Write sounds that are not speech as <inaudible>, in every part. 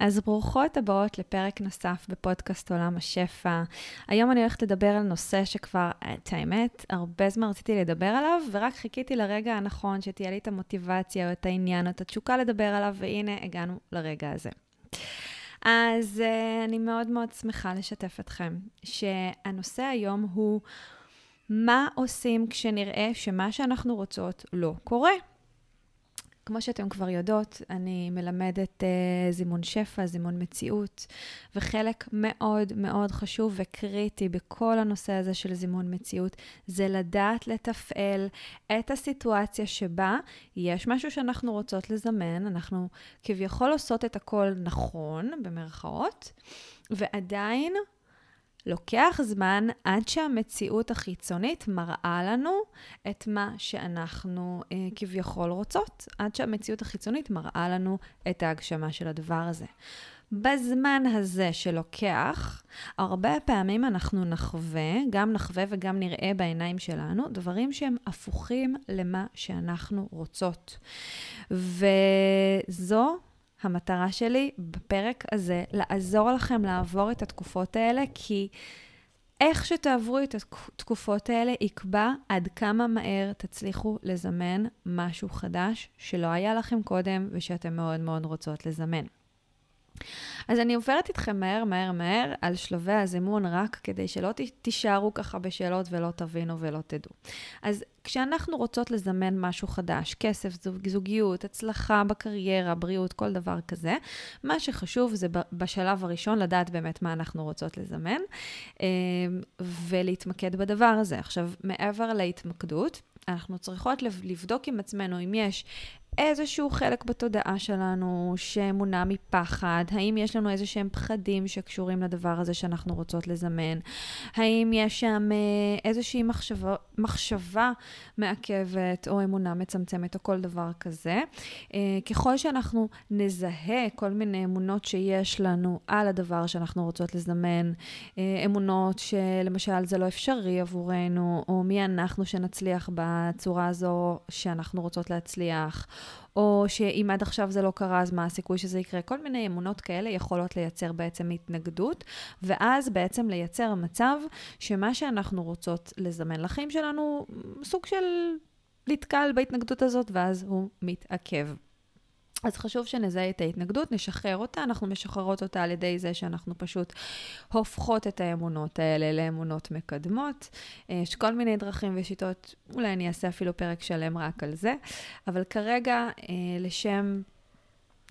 אז ברוכות הבאות לפרק נוסף בפודקאסט עולם השפע. היום אני הולכת לדבר על נושא שכבר, את האמת, הרבה זמן רציתי לדבר עליו, ורק חיכיתי לרגע הנכון שתהיה לי את המוטיבציה או את העניין או את התשוקה לדבר עליו, והנה הגענו לרגע הזה. אז uh, אני מאוד מאוד שמחה לשתף אתכם שהנושא היום הוא מה עושים כשנראה שמה שאנחנו רוצות לא קורה. כמו שאתם כבר יודעות, אני מלמדת uh, זימון שפע, זימון מציאות, וחלק מאוד מאוד חשוב וקריטי בכל הנושא הזה של זימון מציאות, זה לדעת לתפעל את הסיטואציה שבה יש משהו שאנחנו רוצות לזמן, אנחנו כביכול עושות את הכל נכון, במרכאות, ועדיין לוקח זמן עד שהמציאות החיצונית מראה לנו את מה שאנחנו אה, כביכול רוצות, עד שהמציאות החיצונית מראה לנו את ההגשמה של הדבר הזה. בזמן הזה שלוקח, הרבה פעמים אנחנו נחווה, גם נחווה וגם נראה בעיניים שלנו, דברים שהם הפוכים למה שאנחנו רוצות. וזו המטרה שלי בפרק הזה, לעזור לכם לעבור את התקופות האלה, כי איך שתעברו את התקופות האלה יקבע עד כמה מהר תצליחו לזמן משהו חדש שלא היה לכם קודם ושאתם מאוד מאוד רוצות לזמן. אז אני עוברת איתכם מהר, מהר, מהר על שלבי הזימון, רק כדי שלא תישארו ככה בשאלות ולא תבינו ולא תדעו. אז כשאנחנו רוצות לזמן משהו חדש, כסף, זוג, זוגיות, הצלחה בקריירה, בריאות, כל דבר כזה, מה שחשוב זה בשלב הראשון לדעת באמת מה אנחנו רוצות לזמן, אמ, ולהתמקד בדבר הזה. עכשיו, מעבר להתמקדות, אנחנו צריכות לבדוק עם עצמנו אם יש איזשהו חלק בתודעה שלנו שמונע מפחד, האם יש לנו איזה שהם פחדים שקשורים לדבר הזה שאנחנו רוצות לזמן, האם יש שם אה, איזושהי מחשבה, מחשבה מעכבת או אמונה מצמצמת או כל דבר כזה. אה, ככל שאנחנו נזהה כל מיני אמונות שיש לנו על הדבר שאנחנו רוצות לזמן, אה, אמונות שלמשל זה לא אפשרי עבורנו, או מי אנחנו שנצליח בצורה הזו שאנחנו רוצות להצליח. או שאם עד עכשיו זה לא קרה, אז מה הסיכוי שזה יקרה? כל מיני אמונות כאלה יכולות לייצר בעצם התנגדות, ואז בעצם לייצר מצב שמה שאנחנו רוצות לזמן לחיים שלנו, סוג של נתקל בהתנגדות הזאת, ואז הוא מתעכב. אז חשוב שנזהה את ההתנגדות, נשחרר אותה, אנחנו משחררות אותה על ידי זה שאנחנו פשוט הופכות את האמונות האלה לאמונות מקדמות. אה, יש כל מיני דרכים ושיטות, אולי אני אעשה אפילו פרק שלם רק על זה, אבל כרגע, אה, לשם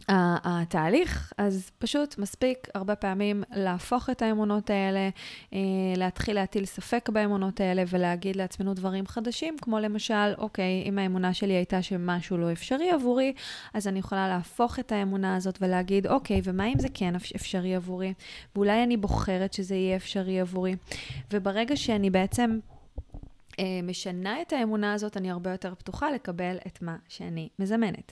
התהליך, אז פשוט מספיק הרבה פעמים להפוך את האמונות האלה, אה, להתחיל להטיל ספק באמונות האלה ולהגיד לעצמנו דברים חדשים, כמו למשל, אוקיי, אם האמונה שלי הייתה שמשהו לא אפשרי עבורי, אז אני יכולה להפוך את האמונה הזאת ולהגיד, אוקיי, ומה אם זה כן אפשרי עבורי? ואולי אני בוחרת שזה יהיה אפשרי עבורי. וברגע שאני בעצם... אה, משנה את האמונה הזאת, אני הרבה יותר פתוחה לקבל את מה שאני מזמנת.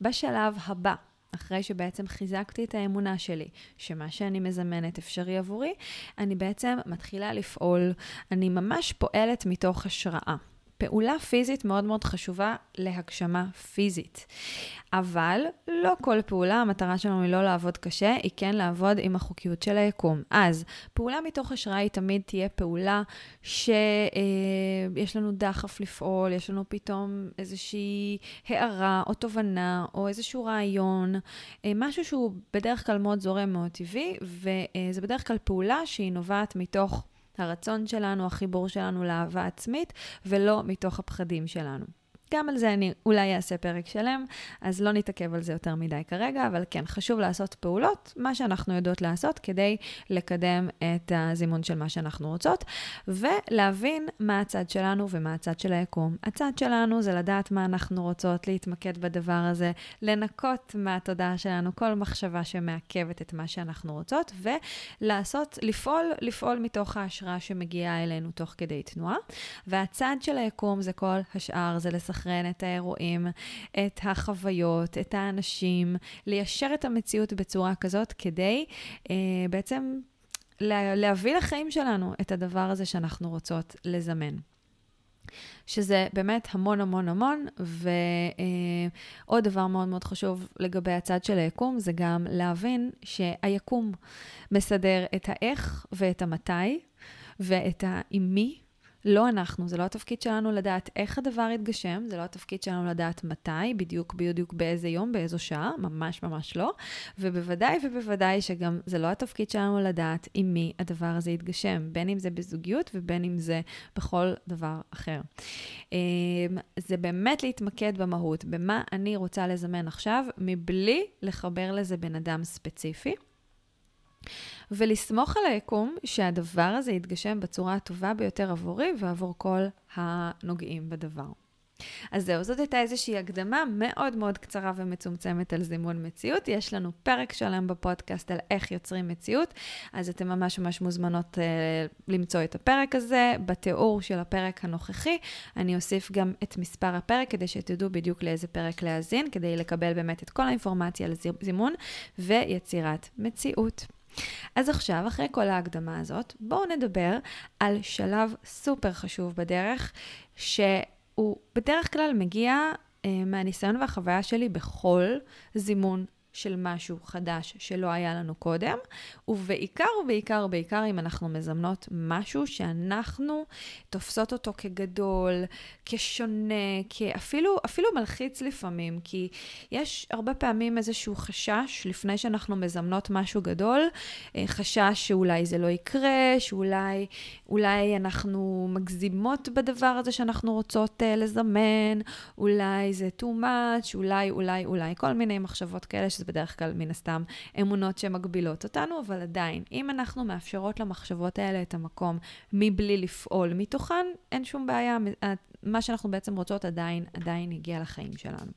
בשלב הבא, אחרי שבעצם חיזקתי את האמונה שלי, שמה שאני מזמנת אפשרי עבורי, אני בעצם מתחילה לפעול, אני ממש פועלת מתוך השראה. פעולה פיזית מאוד מאוד חשובה להגשמה פיזית. אבל לא כל פעולה, המטרה שלנו היא לא לעבוד קשה, היא כן לעבוד עם החוקיות של היקום. אז פעולה מתוך השראה היא תמיד תהיה פעולה שיש אה, לנו דחף לפעול, יש לנו פתאום איזושהי הערה או תובנה או איזשהו רעיון, אה, משהו שהוא בדרך כלל מאוד זורם, מאוד טבעי, וזה בדרך כלל פעולה שהיא נובעת מתוך... הרצון שלנו, החיבור שלנו לאהבה עצמית, ולא מתוך הפחדים שלנו. גם על זה אני אולי אעשה פרק שלם, אז לא נתעכב על זה יותר מדי כרגע, אבל כן, חשוב לעשות פעולות, מה שאנחנו יודעות לעשות, כדי לקדם את הזימון של מה שאנחנו רוצות, ולהבין מה הצד שלנו ומה הצד של היקום. הצד שלנו זה לדעת מה אנחנו רוצות, להתמקד בדבר הזה, לנקות מהתודעה שלנו כל מחשבה שמעכבת את מה שאנחנו רוצות, ולעשות, לפעול, לפעול מתוך ההשראה שמגיעה אלינו תוך כדי תנועה. והצד של היקום זה כל השאר, זה לשחק. לסנכרן את האירועים, את החוויות, את האנשים, ליישר את המציאות בצורה כזאת כדי אה, בעצם לה, להביא לחיים שלנו את הדבר הזה שאנחנו רוצות לזמן. שזה באמת המון המון המון, ועוד אה, דבר מאוד מאוד חשוב לגבי הצד של היקום, זה גם להבין שהיקום מסדר את האיך ואת המתי, ואת העם מי לא אנחנו, זה לא התפקיד שלנו לדעת איך הדבר יתגשם, זה לא התפקיד שלנו לדעת מתי, בדיוק בדיוק באיזה יום, באיזו שעה, ממש ממש לא. ובוודאי ובוודאי שגם זה לא התפקיד שלנו לדעת עם מי הדבר הזה יתגשם, בין אם זה בזוגיות ובין אם זה בכל דבר אחר. אמ, זה באמת להתמקד במהות, במה אני רוצה לזמן עכשיו, מבלי לחבר לזה בן אדם ספציפי. ולסמוך על היקום שהדבר הזה יתגשם בצורה הטובה ביותר עבורי ועבור כל הנוגעים בדבר. אז זהו, זאת הייתה איזושהי הקדמה מאוד מאוד קצרה ומצומצמת על זימון מציאות. יש לנו פרק שלם בפודקאסט על איך יוצרים מציאות, אז אתן ממש ממש מוזמנות uh, למצוא את הפרק הזה בתיאור של הפרק הנוכחי. אני אוסיף גם את מספר הפרק כדי שתדעו בדיוק לאיזה פרק להאזין, כדי לקבל באמת את כל האינפורמציה על זימון ויצירת מציאות. אז עכשיו, אחרי כל ההקדמה הזאת, בואו נדבר על שלב סופר חשוב בדרך, שהוא בדרך כלל מגיע אה, מהניסיון והחוויה שלי בכל זימון של משהו חדש שלא היה לנו קודם, ובעיקר ובעיקר בעיקר אם אנחנו מזמנות משהו שאנחנו תופסות אותו כגדול, כשונה, כאפילו אפילו מלחיץ לפעמים, כי יש הרבה פעמים איזשהו חשש לפני שאנחנו מזמנות משהו גדול, אה, חשש שאולי זה לא יקרה, שאולי אולי אנחנו מגזימות בדבר הזה שאנחנו רוצות uh, לזמן, אולי זה too much, אולי, אולי, אולי, כל מיני מחשבות כאלה, שזה בדרך כלל מן הסתם אמונות שמגבילות אותנו, אבל עדיין, אם אנחנו מאפשרות למחשבות האלה את המקום מבלי לפעול מתוכן, אין שום בעיה, מה שאנחנו בעצם רוצות עדיין, עדיין הגיע לחיים שלנו.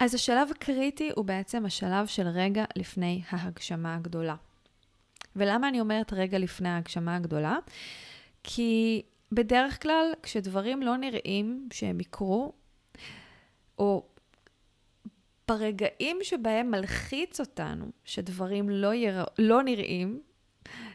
אז השלב הקריטי הוא בעצם השלב של רגע לפני ההגשמה הגדולה. ולמה אני אומרת רגע לפני ההגשמה הגדולה? כי בדרך כלל, כשדברים לא נראים שהם יקרו, או ברגעים שבהם מלחיץ אותנו שדברים לא, יר... לא נראים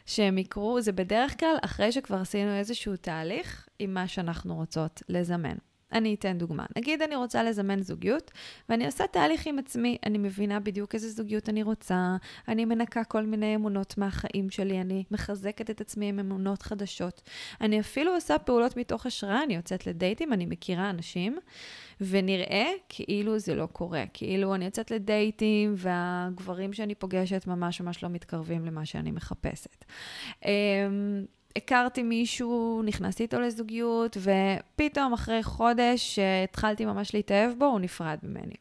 שהם יקרו, זה בדרך כלל אחרי שכבר עשינו איזשהו תהליך עם מה שאנחנו רוצות לזמן. אני אתן דוגמה. נגיד אני רוצה לזמן זוגיות, ואני עושה תהליך עם עצמי, אני מבינה בדיוק איזה זוגיות אני רוצה, אני מנקה כל מיני אמונות מהחיים שלי, אני מחזקת את עצמי עם אמונות חדשות. אני אפילו עושה פעולות מתוך השראה, אני יוצאת לדייטים, אני מכירה אנשים, ונראה כאילו זה לא קורה. כאילו אני יוצאת לדייטים, והגברים שאני פוגשת ממש ממש לא מתקרבים למה שאני מחפשת. הכרתי מישהו, נכנסתי איתו לזוגיות, ופתאום אחרי חודש שהתחלתי ממש להתאהב בו, הוא נפרד ממני.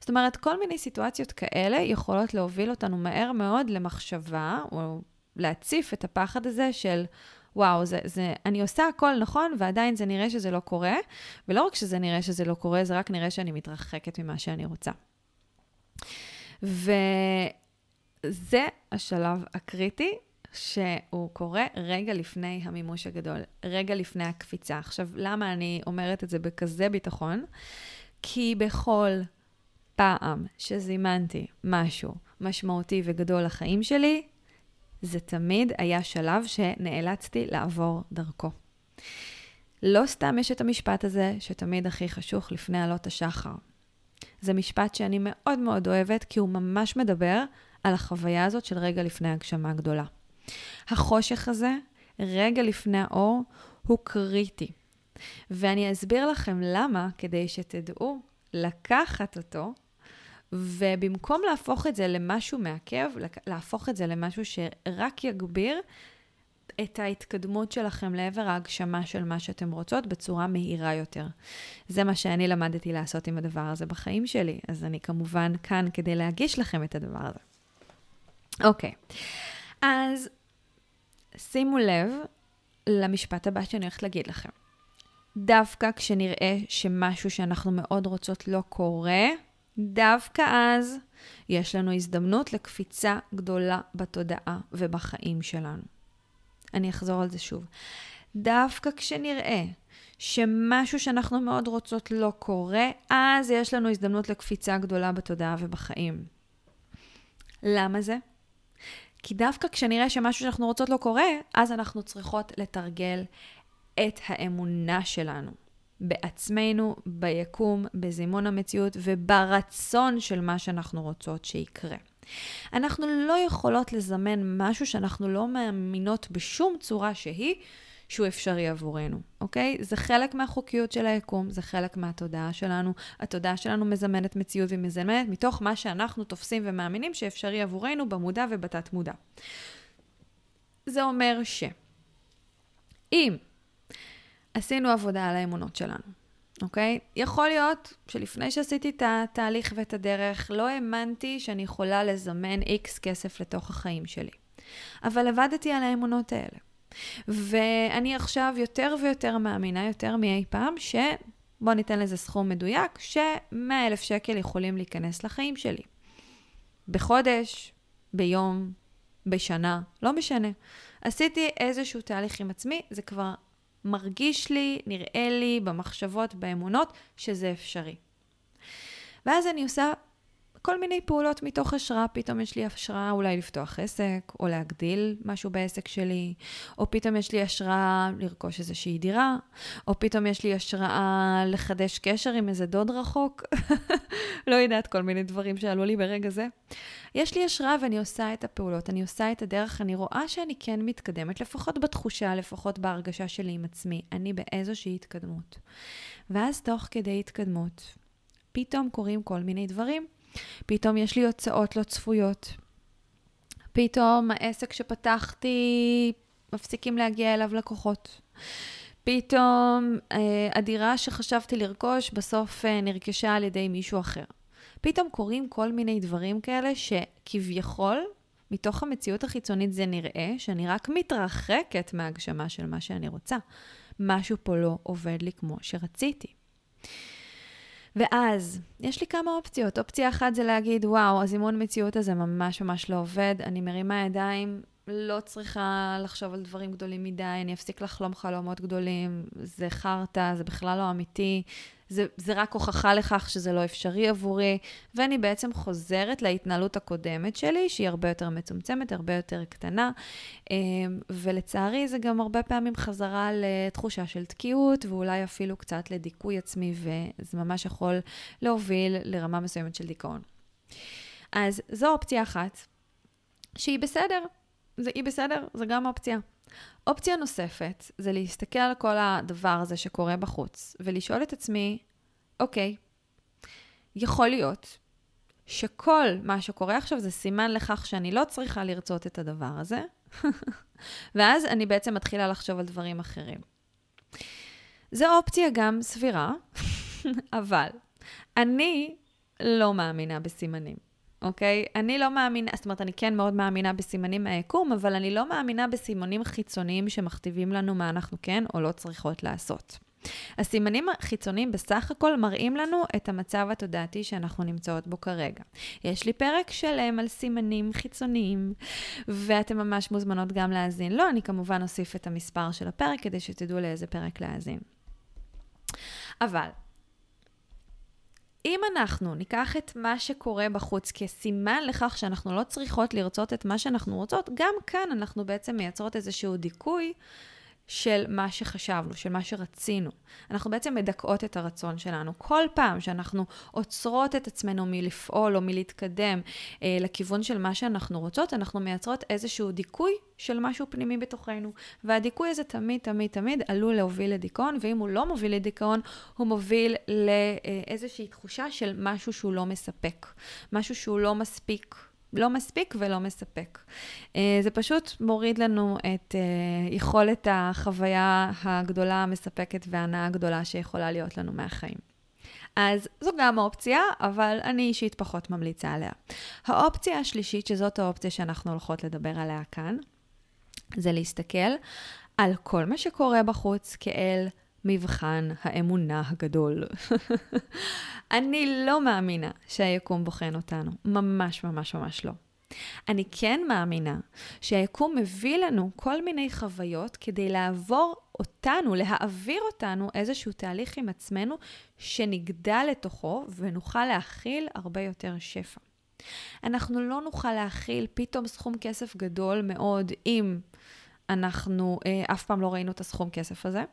זאת אומרת, כל מיני סיטואציות כאלה יכולות להוביל אותנו מהר מאוד למחשבה, או להציף את הפחד הזה של, וואו, זה, זה, אני עושה הכל נכון, ועדיין זה נראה שזה לא קורה. ולא רק שזה נראה שזה לא קורה, זה רק נראה שאני מתרחקת ממה שאני רוצה. וזה השלב הקריטי שהוא קורה רגע לפני המימוש הגדול, רגע לפני הקפיצה. עכשיו, למה אני אומרת את זה בכזה ביטחון? כי בכל פעם שזימנתי משהו משמעותי וגדול לחיים שלי, זה תמיד היה שלב שנאלצתי לעבור דרכו. לא סתם יש את המשפט הזה, שתמיד הכי חשוך לפני עלות השחר. זה משפט שאני מאוד מאוד אוהבת, כי הוא ממש מדבר על החוויה הזאת של רגע לפני הגשמה גדולה. החושך הזה, רגע לפני האור, הוא קריטי. ואני אסביר לכם למה, כדי שתדעו לקחת אותו, ובמקום להפוך את זה למשהו מעכב, להפוך את זה למשהו שרק יגביר את ההתקדמות שלכם לעבר ההגשמה של מה שאתם רוצות בצורה מהירה יותר. זה מה שאני למדתי לעשות עם הדבר הזה בחיים שלי, אז אני כמובן כאן כדי להגיש לכם את הדבר הזה. אוקיי, אז שימו לב למשפט הבא שאני הולכת להגיד לכם. דווקא כשנראה שמשהו שאנחנו מאוד רוצות לא קורה, דווקא אז יש לנו הזדמנות לקפיצה גדולה בתודעה ובחיים שלנו. אני אחזור על זה שוב. דווקא כשנראה שמשהו שאנחנו מאוד רוצות לא קורה, אז יש לנו הזדמנות לקפיצה גדולה בתודעה ובחיים. למה זה? כי דווקא כשנראה שמשהו שאנחנו רוצות לא קורה, אז אנחנו צריכות לתרגל את האמונה שלנו בעצמנו, ביקום, בזימון המציאות וברצון של מה שאנחנו רוצות שיקרה. אנחנו לא יכולות לזמן משהו שאנחנו לא מאמינות בשום צורה שהיא, שהוא אפשרי עבורנו, אוקיי? זה חלק מהחוקיות של היקום, זה חלק מהתודעה שלנו. התודעה שלנו מזמנת מציאות והיא מזמנת מתוך מה שאנחנו תופסים ומאמינים שאפשרי עבורנו במודע ובתת מודע. זה אומר ש... אם עשינו עבודה על האמונות שלנו, אוקיי? יכול להיות שלפני שעשיתי את התהליך ואת הדרך, לא האמנתי שאני יכולה לזמן איקס כסף לתוך החיים שלי. אבל עבדתי על האמונות האלה. ואני עכשיו יותר ויותר מאמינה, יותר מאי פעם, ש... בואו ניתן לזה סכום מדויק, ש-100 אלף שקל יכולים להיכנס לחיים שלי. בחודש, ביום, בשנה, לא משנה. עשיתי איזשהו תהליך עם עצמי, זה כבר מרגיש לי, נראה לי, במחשבות, באמונות, שזה אפשרי. ואז אני עושה כל מיני פעולות מתוך השראה, פתאום יש לי השראה אולי לפתוח עסק, או להגדיל משהו בעסק שלי, או פתאום יש לי השראה לרכוש איזושהי דירה, או פתאום יש לי השראה לחדש קשר עם איזה דוד רחוק, <laughs> לא יודעת, כל מיני דברים שעלו לי ברגע זה. יש לי השראה ואני עושה את הפעולות, אני עושה את הדרך, אני רואה שאני כן מתקדמת, לפחות בתחושה, לפחות בהרגשה שלי עם עצמי, אני באיזושהי התקדמות. ואז תוך כדי התקדמות, פתאום קורים כל מיני דברים פתאום יש לי הוצאות לא צפויות. פתאום העסק שפתחתי, מפסיקים להגיע אליו לקוחות. פתאום אה, הדירה שחשבתי לרכוש בסוף אה, נרכשה על ידי מישהו אחר. פתאום קורים כל מיני דברים כאלה שכביכול, מתוך המציאות החיצונית זה נראה שאני רק מתרחקת מהגשמה של מה שאני רוצה. משהו פה לא עובד לי כמו שרציתי. ואז, יש לי כמה אופציות. אופציה אחת זה להגיד, וואו, הזימון מציאות הזה ממש ממש לא עובד, אני מרימה ידיים, לא צריכה לחשוב על דברים גדולים מדי, אני אפסיק לחלום חלומות גדולים, זה חרטא, זה בכלל לא אמיתי, זה, זה רק הוכחה לכך שזה לא אפשרי עבורי, ואני בעצם חוזרת להתנהלות הקודמת שלי, שהיא הרבה יותר מצומצמת, הרבה יותר קטנה, אמ, ולצערי זה גם הרבה פעמים חזרה לתחושה של תקיעות, ואולי אפילו קצת לדיכוי עצמי, וזה ממש יכול להוביל לרמה מסוימת של דיכאון. אז זו אופציה אחת, שהיא בסדר, זה, היא בסדר, זו גם אופציה. אופציה נוספת זה להסתכל על כל הדבר הזה שקורה בחוץ ולשאול את עצמי, אוקיי, יכול להיות שכל מה שקורה עכשיו זה סימן לכך שאני לא צריכה לרצות את הדבר הזה, <laughs> ואז אני בעצם מתחילה לחשוב על דברים אחרים. זו אופציה גם סבירה, <laughs> אבל אני לא מאמינה בסימנים. אוקיי? אני לא מאמינה, זאת אומרת, אני כן מאוד מאמינה בסימנים מהיקום, אבל אני לא מאמינה בסימנים חיצוניים שמכתיבים לנו מה אנחנו כן או לא צריכות לעשות. הסימנים החיצוניים בסך הכל מראים לנו את המצב התודעתי שאנחנו נמצאות בו כרגע. יש לי פרק שלם על סימנים חיצוניים, ואתן ממש מוזמנות גם להאזין. לא, אני כמובן אוסיף את המספר של הפרק כדי שתדעו לאיזה פרק להאזין. אבל אם אנחנו ניקח את מה שקורה בחוץ כסימן לכך שאנחנו לא צריכות לרצות את מה שאנחנו רוצות, גם כאן אנחנו בעצם מייצרות איזשהו דיכוי, של מה שחשבנו, של מה שרצינו. אנחנו בעצם מדכאות את הרצון שלנו. כל פעם שאנחנו עוצרות את עצמנו מלפעול או מלהתקדם אה, לכיוון של מה שאנחנו רוצות, אנחנו מייצרות איזשהו דיכוי של משהו פנימי בתוכנו. והדיכוי הזה תמיד, תמיד, תמיד עלול להוביל לדיכאון, ואם הוא לא מוביל לדיכאון, הוא מוביל לאיזושהי תחושה של משהו שהוא לא מספק. משהו שהוא לא מספיק לא מספיק ולא מספק. אה, זה פשוט מוריד לנו את אה, יכולת החוויה הגדולה, המספקת וההנאה הגדולה שיכולה להיות לנו מהחיים. אז זו גם אופציה, אבל אני אישית פחות ממליצה עליה. האופציה השלישית, שזאת האופציה שאנחנו הולכות לדבר עליה כאן, זה להסתכל על כל מה שקורה בחוץ כאל מבחן האמונה הגדול. <laughs> אני לא מאמינה שהיקום בוחן אותנו, ממש ממש ממש לא. אני כן מאמינה שהיקום מביא לנו כל מיני חוויות כדי לעבור אותנו, להעביר אותנו איזשהו תהליך עם עצמנו שנגדל לתוכו ונוכל להכיל הרבה יותר שפע. אנחנו לא נוכל להכיל פתאום סכום כסף גדול מאוד אם אנחנו אה, אף פעם לא ראינו את הסכום כסף הזה.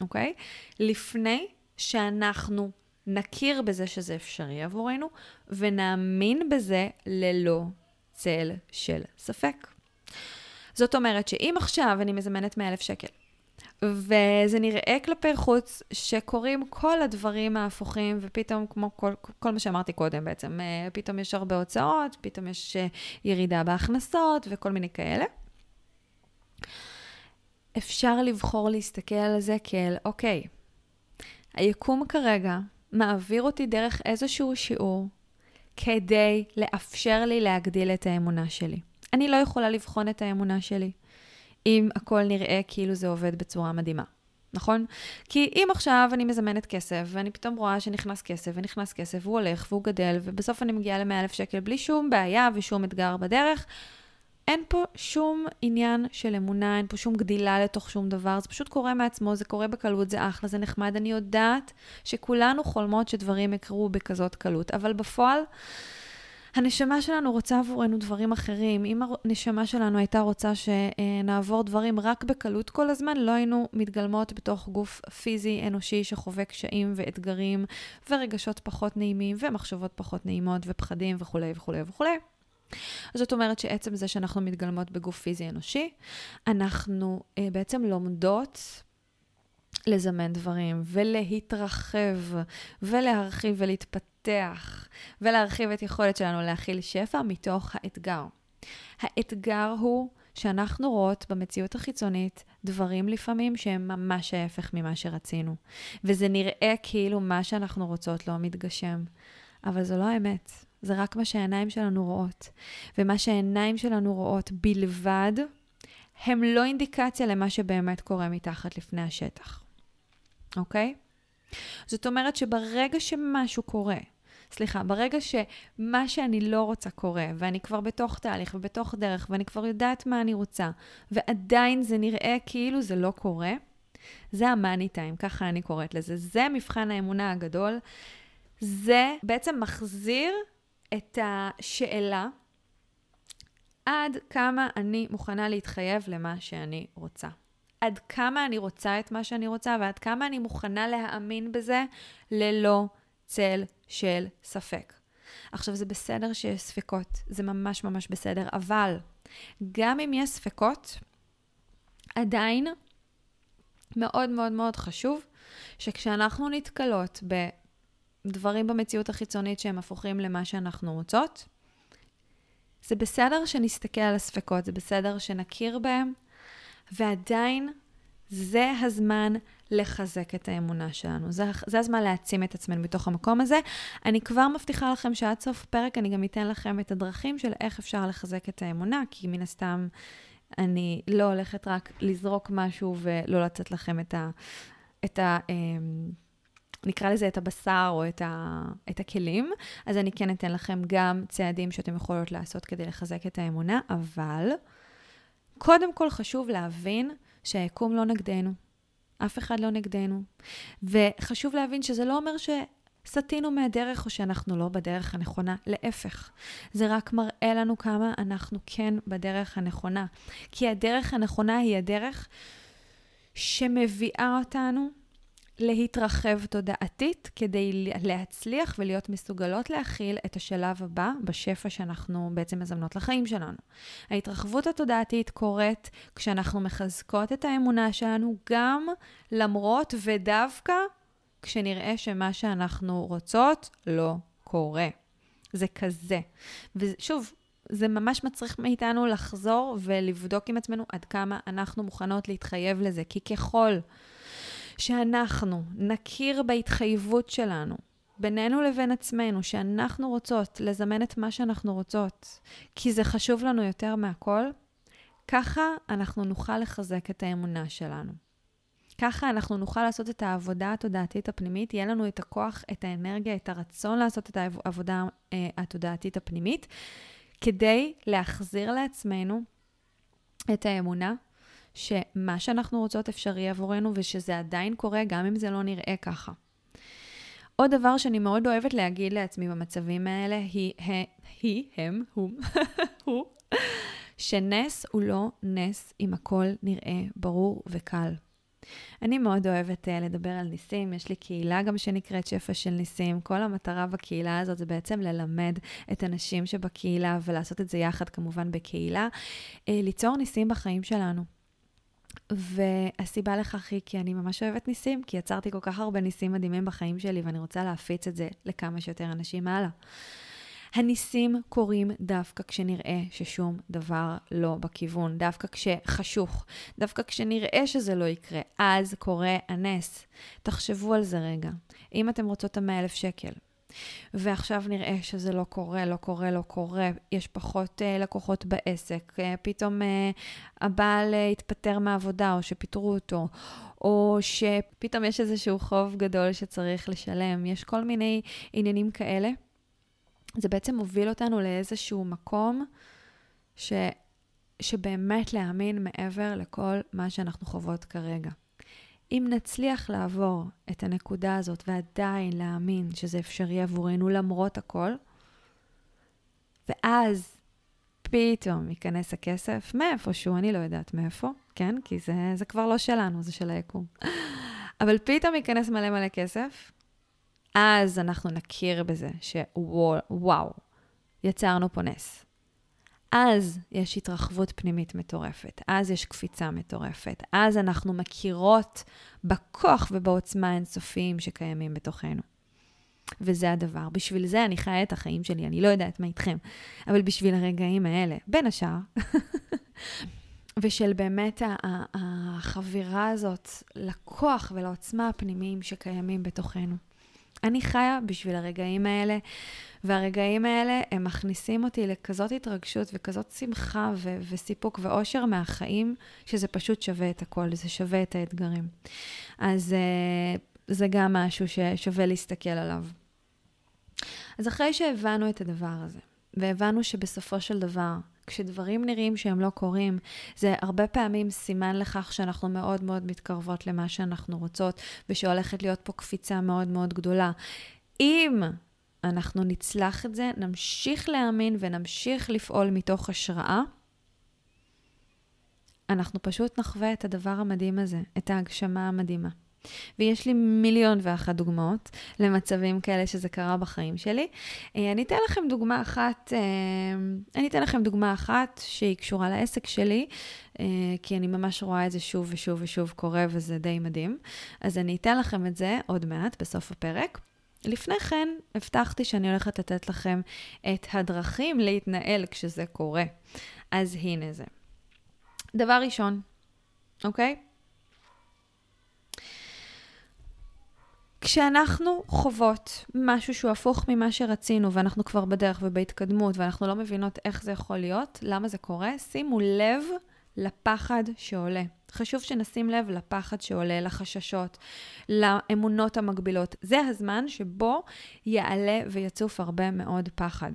אוקיי? לפני שאנחנו נכיר בזה שזה אפשרי עבורנו, ונאמין בזה ללא צל של ספק. זאת אומרת שאם עכשיו אני מזמנת 100,000 שקל, וזה נראה כלפי חוץ שקורים כל הדברים ההפוכים, ופתאום, כמו כל, כל מה שאמרתי קודם בעצם, אה, פתאום יש הרבה הוצאות, פתאום יש אה, ירידה בהכנסות וכל מיני כאלה. אפשר לבחור להסתכל על זה כאל, אוקיי, היקום כרגע מעביר אותי דרך איזשהו שיעור כדי לאפשר לי להגדיל את האמונה שלי. אני לא יכולה לבחון את האמונה שלי אם הכל נראה כאילו זה עובד בצורה מדהימה. נכון? כי אם עכשיו אני מזמנת כסף, ואני פתאום רואה שנכנס כסף, ונכנס כסף, והוא הולך, והוא גדל, ובסוף אני מגיעה ל-100,000 שקל בלי שום בעיה ושום אתגר בדרך, אין פה שום עניין של אמונה, אין פה שום גדילה לתוך שום דבר, זה פשוט קורה מעצמו, זה קורה בקלות, זה אחלה, זה נחמד. אני יודעת שכולנו חולמות שדברים יקרו בכזאת קלות, אבל בפועל, הנשמה שלנו רוצה עבורנו דברים אחרים. אם הנשמה שלנו הייתה רוצה שנעבור דברים רק בקלות כל הזמן, לא היינו מתגלמות בתוך גוף פיזי אנושי שחווה קשיים ואתגרים ורגשות פחות נעימים ומחשבות פחות נעימות ופחדים וכולי וכולי וכולי. זאת אומרת שעצם זה שאנחנו מתגלמות בגוף פיזי אנושי, אנחנו אה, בעצם לומדות לזמן דברים ולהתרחב ולהרחיב ולהתפתח ולהרחיב את יכולת שלנו להכיל שפע מתוך האתגר. האתגר הוא שאנחנו רואות במציאות החיצונית דברים לפעמים שהם ממש ההפך ממה שרצינו. וזה נראה כאילו מה שאנחנו רוצות לא מתגשם, אבל זו לא האמת. זה רק מה שהעיניים שלנו רואות. ומה שהעיניים שלנו רואות בלבד, הם לא אינדיקציה למה שבאמת קורה מתחת לפני השטח, אוקיי? זאת אומרת שברגע שמשהו קורה, סליחה, ברגע שמה שאני לא רוצה קורה, ואני כבר בתוך תהליך ובתוך דרך, ואני כבר יודעת מה אני רוצה, ועדיין זה נראה כאילו זה לא קורה, זה המאני טיים, ככה אני קוראת לזה. זה מבחן האמונה הגדול. זה בעצם מחזיר את השאלה עד כמה אני מוכנה להתחייב למה שאני רוצה. עד כמה אני רוצה את מה שאני רוצה ועד כמה אני מוכנה להאמין בזה ללא צל של ספק. עכשיו, זה בסדר שיש ספקות, זה ממש ממש בסדר, אבל גם אם יש ספקות, עדיין מאוד מאוד מאוד חשוב שכשאנחנו נתקלות ב... דברים במציאות החיצונית שהם הפוכים למה שאנחנו רוצות. זה בסדר שנסתכל על הספקות, זה בסדר שנכיר בהם, ועדיין זה הזמן לחזק את האמונה שלנו. זה, זה הזמן להעצים את עצמנו בתוך המקום הזה. אני כבר מבטיחה לכם שעד סוף פרק אני גם אתן לכם את הדרכים של איך אפשר לחזק את האמונה, כי מן הסתם אני לא הולכת רק לזרוק משהו ולא לתת לכם את ה... את ה אמ, נקרא לזה את הבשר או את, ה, את הכלים, אז אני כן אתן לכם גם צעדים שאתם יכולות לעשות כדי לחזק את האמונה, אבל קודם כל חשוב להבין שהיקום לא נגדנו. אף אחד לא נגדנו. וחשוב להבין שזה לא אומר ש... סטינו מהדרך או שאנחנו לא בדרך הנכונה. להפך, זה רק מראה לנו כמה אנחנו כן בדרך הנכונה. כי הדרך הנכונה היא הדרך שמביאה אותנו להתרחב תודעתית כדי להצליח ולהיות מסוגלות להכיל את השלב הבא בשפע שאנחנו בעצם מזמנות לחיים שלנו. ההתרחבות התודעתית קורית כשאנחנו מחזקות את האמונה שלנו גם למרות ודווקא כשנראה שמה שאנחנו רוצות לא קורה. זה כזה. ושוב, זה ממש מצריך מאיתנו לחזור ולבדוק עם עצמנו עד כמה אנחנו מוכנות להתחייב לזה, כי ככל שאנחנו נכיר בהתחייבות שלנו, בינינו לבין עצמנו, שאנחנו רוצות לזמן את מה שאנחנו רוצות, כי זה חשוב לנו יותר מהכל, ככה אנחנו נוכל לחזק את האמונה שלנו. ככה אנחנו נוכל לעשות את העבודה התודעתית הפנימית, יהיה לנו את הכוח, את האנרגיה, את הרצון לעשות את העבודה אה, התודעתית הפנימית, כדי להחזיר לעצמנו את האמונה שמה שאנחנו רוצות אפשרי עבורנו ושזה עדיין קורה גם אם זה לא נראה ככה. עוד דבר שאני מאוד אוהבת להגיד לעצמי במצבים האלה היא, היא, הם, הוא, <laughs> הוא, שנס הוא לא נס אם הכל נראה ברור וקל. אני מאוד אוהבת uh, לדבר על ניסים, יש לי קהילה גם שנקראת שפע של ניסים. כל המטרה בקהילה הזאת זה בעצם ללמד את הנשים שבקהילה ולעשות את זה יחד כמובן בקהילה, uh, ליצור ניסים בחיים שלנו. והסיבה לכך היא כי אני ממש אוהבת ניסים, כי יצרתי כל כך הרבה ניסים מדהימים בחיים שלי ואני רוצה להפיץ את זה לכמה שיותר אנשים הלאה. הניסים קורים דווקא כשנראה ששום דבר לא בכיוון, דווקא כשחשוך, דווקא כשנראה שזה לא יקרה, אז קורה הנס. תחשבו על זה רגע. אם אתם רוצות את המאה אלף שקל, ועכשיו נראה שזה לא קורה, לא קורה, לא קורה, יש פחות uh, לקוחות בעסק, uh, פתאום uh, הבעל uh, התפטר מהעבודה או שפיטרו אותו, או שפתאום יש איזשהו חוב גדול שצריך לשלם, יש כל מיני עניינים כאלה. זה בעצם מוביל אותנו לאיזשהו מקום ש, שבאמת להאמין מעבר לכל מה שאנחנו חוות כרגע. אם נצליח לעבור את הנקודה הזאת ועדיין להאמין שזה אפשרי עבורנו למרות הכל, ואז פתאום ייכנס הכסף מאיפשהו, אני לא יודעת מאיפה, כן? כי זה, זה כבר לא שלנו, זה של היקום. אבל פתאום ייכנס מלא מלא כסף, אז אנחנו נכיר בזה שוואו, יצרנו פה נס. אז יש התרחבות פנימית מטורפת, אז יש קפיצה מטורפת, אז אנחנו מכירות בכוח ובעוצמה האינסופיים שקיימים בתוכנו. וזה הדבר. בשביל זה אני חיה את החיים שלי, אני לא יודעת מה איתכם, אבל בשביל הרגעים האלה, בין השאר, <laughs> ושל באמת החבירה הזאת לכוח ולעוצמה הפנימיים שקיימים בתוכנו. אני חיה בשביל הרגעים האלה, והרגעים האלה, הם מכניסים אותי לכזאת התרגשות וכזאת שמחה ו- וסיפוק ואושר מהחיים, שזה פשוט שווה את הכל, זה שווה את האתגרים. אז uh, זה גם משהו ששווה להסתכל עליו. אז אחרי שהבנו את הדבר הזה, והבנו שבסופו של דבר, כשדברים נראים שהם לא קורים, זה הרבה פעמים סימן לכך שאנחנו מאוד מאוד מתקרבות למה שאנחנו רוצות, ושהולכת להיות פה קפיצה מאוד מאוד גדולה. אם אנחנו נצלח את זה, נמשיך להאמין ונמשיך לפעול מתוך השראה, אנחנו פשוט נחווה את הדבר המדהים הזה, את ההגשמה המדהימה. ויש לי מיליון ואחת דוגמאות למצבים כאלה שזה קרה בחיים שלי. אה, אני אתן לכם דוגמה אחת, אה, אני אתן לכם דוגמה אחת שהיא קשורה לעסק שלי, אה, כי אני ממש רואה את זה שוב ושוב ושוב קורה וזה די מדהים. אז אני אתן לכם את זה עוד מעט, בסוף הפרק. לפני כן, הבטחתי שאני הולכת לתת לכם את הדרכים להתנהל כשזה קורה. אז הנה זה. דבר ראשון, אוקיי? כשאנחנו חוות משהו שהוא הפוך ממה שרצינו, ואנחנו כבר בדרך ובהתקדמות, ואנחנו לא מבינות איך זה יכול להיות, למה זה קורה, שימו לב לפחד שעולה. חשוב שנשים לב לפחד שעולה, לחששות, לאמונות המגבילות. זה הזמן שבו יעלה ויצוף הרבה מאוד פחד.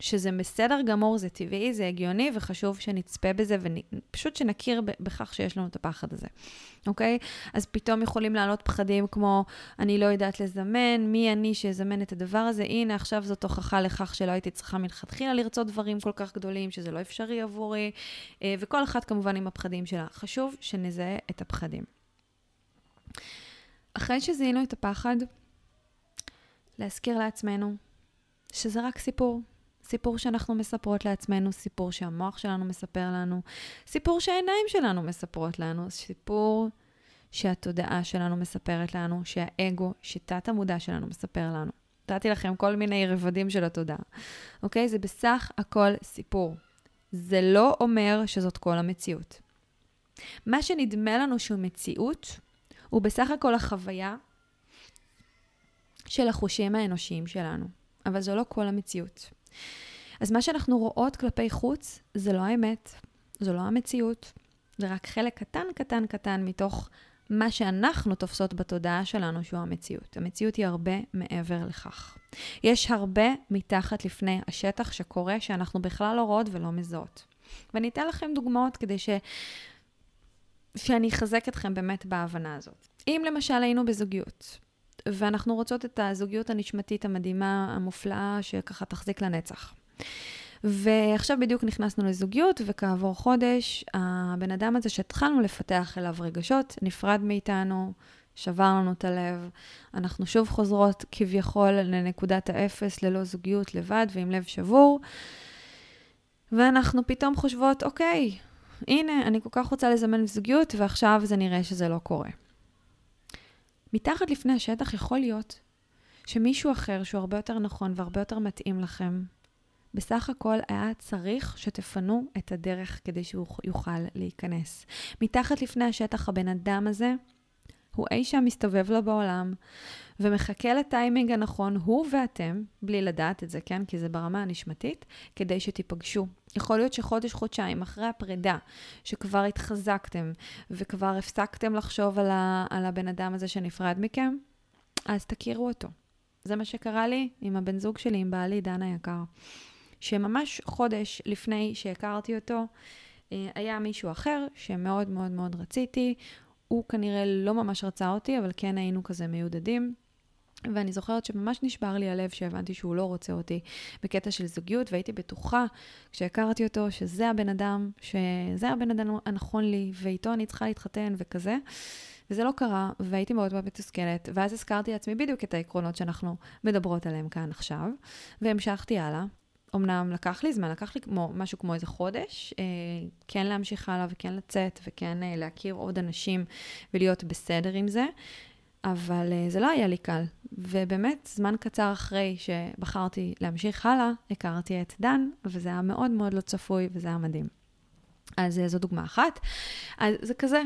שזה בסדר גמור, זה טבעי, זה הגיוני, וחשוב שנצפה בזה, ופשוט שנכיר בכך שיש לנו את הפחד הזה, אוקיי? אז פתאום יכולים לעלות פחדים כמו, אני לא יודעת לזמן, מי אני שיזמן את הדבר הזה? הנה, עכשיו זאת הוכחה לכך שלא הייתי צריכה מלכתחילה לרצות דברים כל כך גדולים, שזה לא אפשרי עבורי, אה, וכל אחת כמובן עם הפחדים שלה. חשוב שנזהה את הפחדים. אחרי שזיהינו את הפחד, להזכיר לעצמנו שזה רק סיפור. סיפור שאנחנו מספרות לעצמנו, סיפור שהמוח שלנו מספר לנו, סיפור שהעיניים שלנו מספרות לנו, סיפור שהתודעה שלנו מספרת לנו, שהאגו, שתת המודע שלנו מספר לנו. נתתי לכם כל מיני רבדים של התודעה, אוקיי? זה בסך הכל סיפור. זה לא אומר שזאת כל המציאות. מה שנדמה לנו שהוא מציאות, הוא בסך הכל החוויה של החושים האנושיים שלנו, אבל זו לא כל המציאות. אז מה שאנחנו רואות כלפי חוץ, זה לא האמת, זו לא המציאות, זה רק חלק קטן קטן קטן מתוך מה שאנחנו תופסות בתודעה שלנו שהוא המציאות. המציאות היא הרבה מעבר לכך. יש הרבה מתחת לפני השטח שקורה שאנחנו בכלל לא רואות ולא מזהות. ואני אתן לכם דוגמאות כדי ש... שאני אחזק אתכם באמת בהבנה הזאת. אם למשל היינו בזוגיות, ואנחנו רוצות את הזוגיות הנשמתית המדהימה, המופלאה, שככה תחזיק לנצח. ועכשיו בדיוק נכנסנו לזוגיות, וכעבור חודש, הבן אדם הזה שהתחלנו לפתח אליו רגשות, נפרד מאיתנו, שבר לנו את הלב. אנחנו שוב חוזרות כביכול לנקודת האפס, ללא זוגיות, לבד ועם לב שבור. ואנחנו פתאום חושבות, אוקיי, הנה, אני כל כך רוצה לזמן זוגיות, ועכשיו זה נראה שזה לא קורה. מתחת לפני השטח יכול להיות שמישהו אחר, שהוא הרבה יותר נכון והרבה יותר מתאים לכם, בסך הכל היה צריך שתפנו את הדרך כדי שהוא יוכל להיכנס. מתחת לפני השטח הבן אדם הזה, הוא אי שם מסתובב לו בעולם, ומחכה לטיימינג הנכון, הוא ואתם, בלי לדעת את זה, כן? כי זה ברמה הנשמתית, כדי שתיפגשו. יכול להיות שחודש, חודשיים אחרי הפרידה, שכבר התחזקתם, וכבר הפסקתם לחשוב על, ה, על הבן אדם הזה שנפרד מכם, אז תכירו אותו. זה מה שקרה לי עם הבן זוג שלי, עם בעלי, דן היקר. שממש חודש לפני שהכרתי אותו, אה, היה מישהו אחר שמאוד מאוד מאוד רציתי. הוא כנראה לא ממש רצה אותי, אבל כן היינו כזה מיודדים. ואני זוכרת שממש נשבר לי הלב שהבנתי שהוא לא רוצה אותי בקטע של זוגיות, והייתי בטוחה כשהכרתי אותו שזה הבן אדם, שזה הבן אדם הנכון לי, ואיתו אני צריכה להתחתן וכזה. וזה לא קרה, והייתי מאוד מאוד מתוסכלת, ואז הזכרתי לעצמי בדיוק את העקרונות שאנחנו מדברות עליהם כאן עכשיו, והמשכתי הלאה, אמנם לקח לי זמן, לקח לי כמו, משהו כמו איזה חודש, אה, כן להמשיך הלאה וכן לצאת וכן אה, להכיר עוד אנשים ולהיות בסדר עם זה, אבל אה, זה לא היה לי קל. ובאמת, זמן קצר אחרי שבחרתי להמשיך הלאה, הכרתי את דן, וזה היה מאוד מאוד לא צפוי וזה היה מדהים. אז אה, זו דוגמה אחת. אז זה כזה,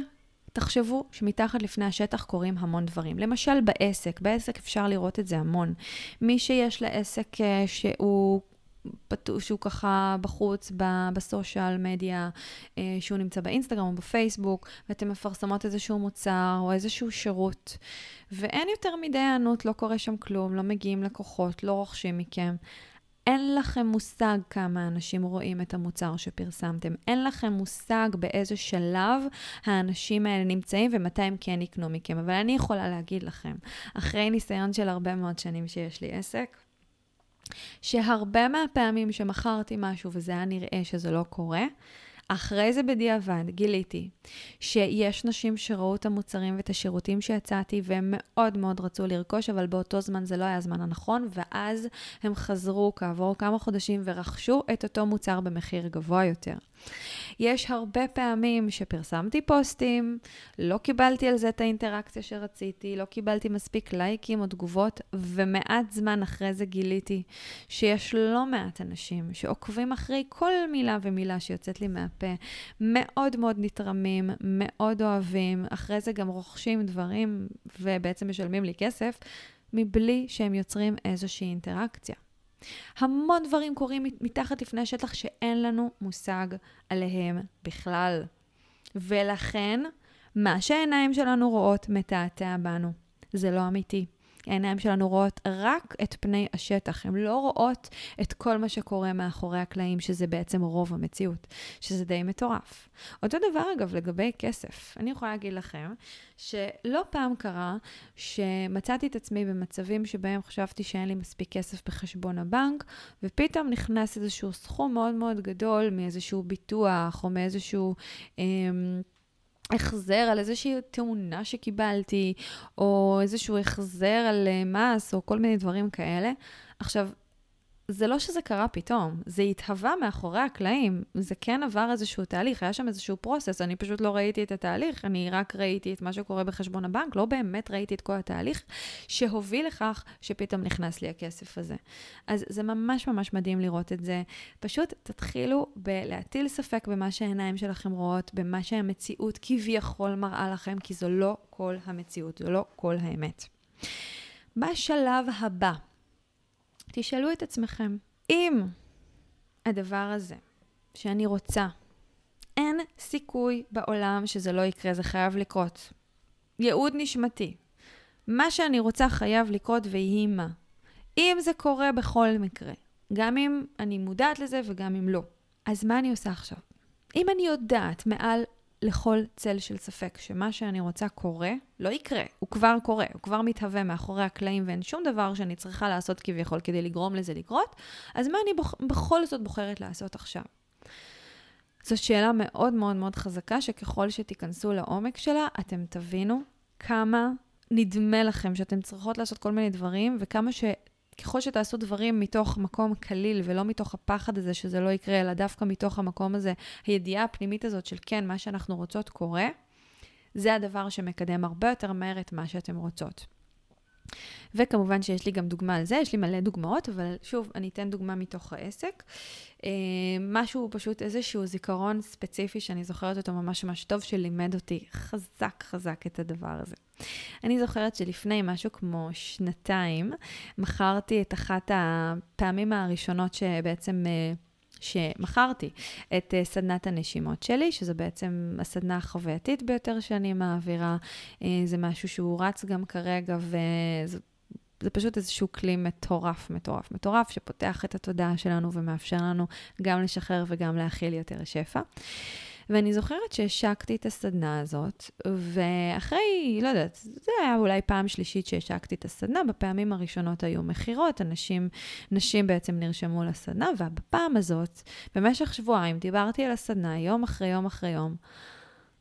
תחשבו שמתחת לפני השטח קורים המון דברים. למשל בעסק, בעסק אפשר לראות את זה המון. מי שיש לעסק אה, שהוא שהוא ככה בחוץ, בסושיאל מדיה, אה, שהוא נמצא באינסטגרם או בפייסבוק, ואתם מפרסמות איזשהו מוצר או איזשהו שירות, ואין יותר מדי הענות, לא קורה שם כלום, לא מגיעים לקוחות, לא רוכשים מכם. אין לכם מושג כמה אנשים רואים את המוצר שפרסמתם. אין לכם מושג באיזה שלב האנשים האלה נמצאים ומתי הם כן יקנו מכם. אבל אני יכולה להגיד לכם, אחרי ניסיון של הרבה מאוד שנים שיש לי עסק, שהרבה מהפעמים שמכרתי משהו וזה היה נראה שזה לא קורה, אחרי זה בדיעבד גיליתי שיש נשים שראו את המוצרים ואת השירותים שהצעתי והם מאוד מאוד רצו לרכוש, אבל באותו זמן זה לא היה הזמן הנכון, ואז הם חזרו כעבור כמה חודשים ורכשו את אותו מוצר במחיר גבוה יותר. יש הרבה פעמים שפרסמתי פוסטים, לא קיבלתי על זה את האינטראקציה שרציתי, לא קיבלתי מספיק לייקים או תגובות, ומעט זמן אחרי זה גיליתי שיש לא מעט אנשים שעוקבים אחרי כל מילה ומילה שיוצאת לי מהפה, מאוד מאוד נתרמים, מאוד אוהבים, אחרי זה גם רוכשים דברים ובעצם משלמים לי כסף, מבלי שהם יוצרים איזושהי אינטראקציה. המון דברים קורים מתחת לפני השטח שאין לנו מושג עליהם בכלל. ולכן, מה שהעיניים שלנו רואות מתעתע בנו. זה לא אמיתי. העיניים שלנו רואות רק את פני השטח, הן לא רואות את כל מה שקורה מאחורי הקלעים, שזה בעצם רוב המציאות, שזה די מטורף. אותו דבר אגב לגבי כסף. אני יכולה להגיד לכם שלא פעם קרה שמצאתי את עצמי במצבים שבהם חשבתי שאין לי מספיק כסף בחשבון הבנק, ופתאום נכנס איזשהו סכום מאוד מאוד גדול מאיזשהו ביטוח או מאיזשהו... אה, החזר על איזושהי תאונה שקיבלתי, או איזשהו החזר על אה, מס, או כל מיני דברים כאלה. עכשיו, זה לא שזה קרה פתאום, זה התהווה מאחורי הקלעים. זה כן עבר איזשהו תהליך, היה שם איזשהו פרוסס, אני פשוט לא ראיתי את התהליך, אני רק ראיתי את מה שקורה בחשבון הבנק, לא באמת ראיתי את כל התהליך שהוביל לכך שפתאום נכנס לי הכסף הזה. אז זה ממש ממש מדהים לראות את זה. פשוט תתחילו בלהטיל ספק במה שהעיניים שלכם רואות, במה שהמציאות כביכול מראה לכם, כי זו לא כל המציאות, זו לא כל האמת. בשלב הבא, תשאלו את עצמכם, אם הדבר הזה שאני רוצה, אין סיכוי בעולם שזה לא יקרה, זה חייב לקרות. ייעוד נשמתי. מה שאני רוצה חייב לקרות ויהי מה. אם זה קורה בכל מקרה, גם אם אני מודעת לזה וגם אם לא, אז מה אני עושה עכשיו? אם אני יודעת מעל לכל צל של ספק שמה שאני רוצה קורה, לא יקרה, הוא כבר קורה, הוא כבר מתהווה מאחורי הקלעים ואין שום דבר שאני צריכה לעשות כביכול כדי לגרום לזה לקרות, אז מה אני בוח, בכל זאת בוחרת לעשות עכשיו? זו שאלה מאוד מאוד מאוד חזקה, שככל שתיכנסו לעומק שלה, אתם תבינו כמה נדמה לכם שאתם צריכות לעשות כל מיני דברים, וכמה ש... ככל שתעשו דברים מתוך מקום קליל ולא מתוך הפחד הזה שזה לא יקרה, אלא דווקא מתוך המקום הזה, הידיעה הפנימית הזאת של כן, מה שאנחנו רוצות קורה, זה הדבר שמקדם הרבה יותר מהר את מה שאתם רוצות. וכמובן שיש לי גם דוגמה על זה, יש לי מלא דוגמאות, אבל שוב, אני אתן דוגמה מתוך העסק. אה, משהו, פשוט איזשהו זיכרון ספציפי שאני זוכרת אותו ממש ממש טוב, שלימד אותי חזק חזק את הדבר הזה. אני זוכרת שלפני משהו כמו שנתיים, מכרתי את אחת הפעמים הראשונות שבעצם... אה, שמכרתי את uh, סדנת הנשימות שלי, שזו בעצם הסדנה החווייתית ביותר שאני מעבירה. Uh, זה משהו שהוא רץ גם כרגע, וזה זה פשוט איזשהו כלי מטורף, מטורף, מטורף, שפותח את התודעה שלנו ומאפשר לנו גם לשחרר וגם להכיל יותר שפע. ואני זוכרת שהשקתי את הסדנה הזאת, ואחרי, לא יודעת, זה היה אולי פעם שלישית שהשקתי את הסדנה, בפעמים הראשונות היו מכירות, אנשים, נשים בעצם נרשמו לסדנה, ובפעם הזאת, במשך שבועיים, דיברתי על הסדנה יום אחרי יום אחרי יום,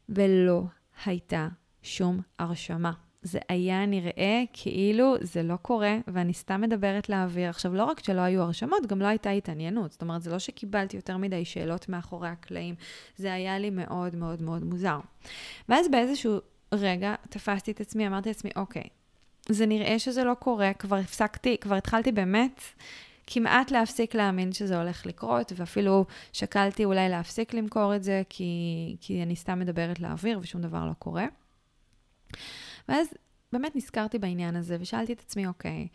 ולא הייתה שום הרשמה. זה היה נראה כאילו זה לא קורה, ואני סתם מדברת לאוויר. עכשיו, לא רק שלא היו הרשמות, גם לא הייתה התעניינות. זאת אומרת, זה לא שקיבלתי יותר מדי שאלות מאחורי הקלעים, זה היה לי מאוד מאוד מאוד מוזר. ואז באיזשהו רגע תפסתי את עצמי, אמרתי לעצמי, אוקיי, זה נראה שזה לא קורה, כבר הפסקתי, כבר התחלתי באמת כמעט להפסיק להאמין שזה הולך לקרות, ואפילו שקלתי אולי להפסיק למכור את זה, כי, כי אני סתם מדברת לאוויר ושום דבר לא קורה. ואז באמת נזכרתי בעניין הזה ושאלתי את עצמי, אוקיי,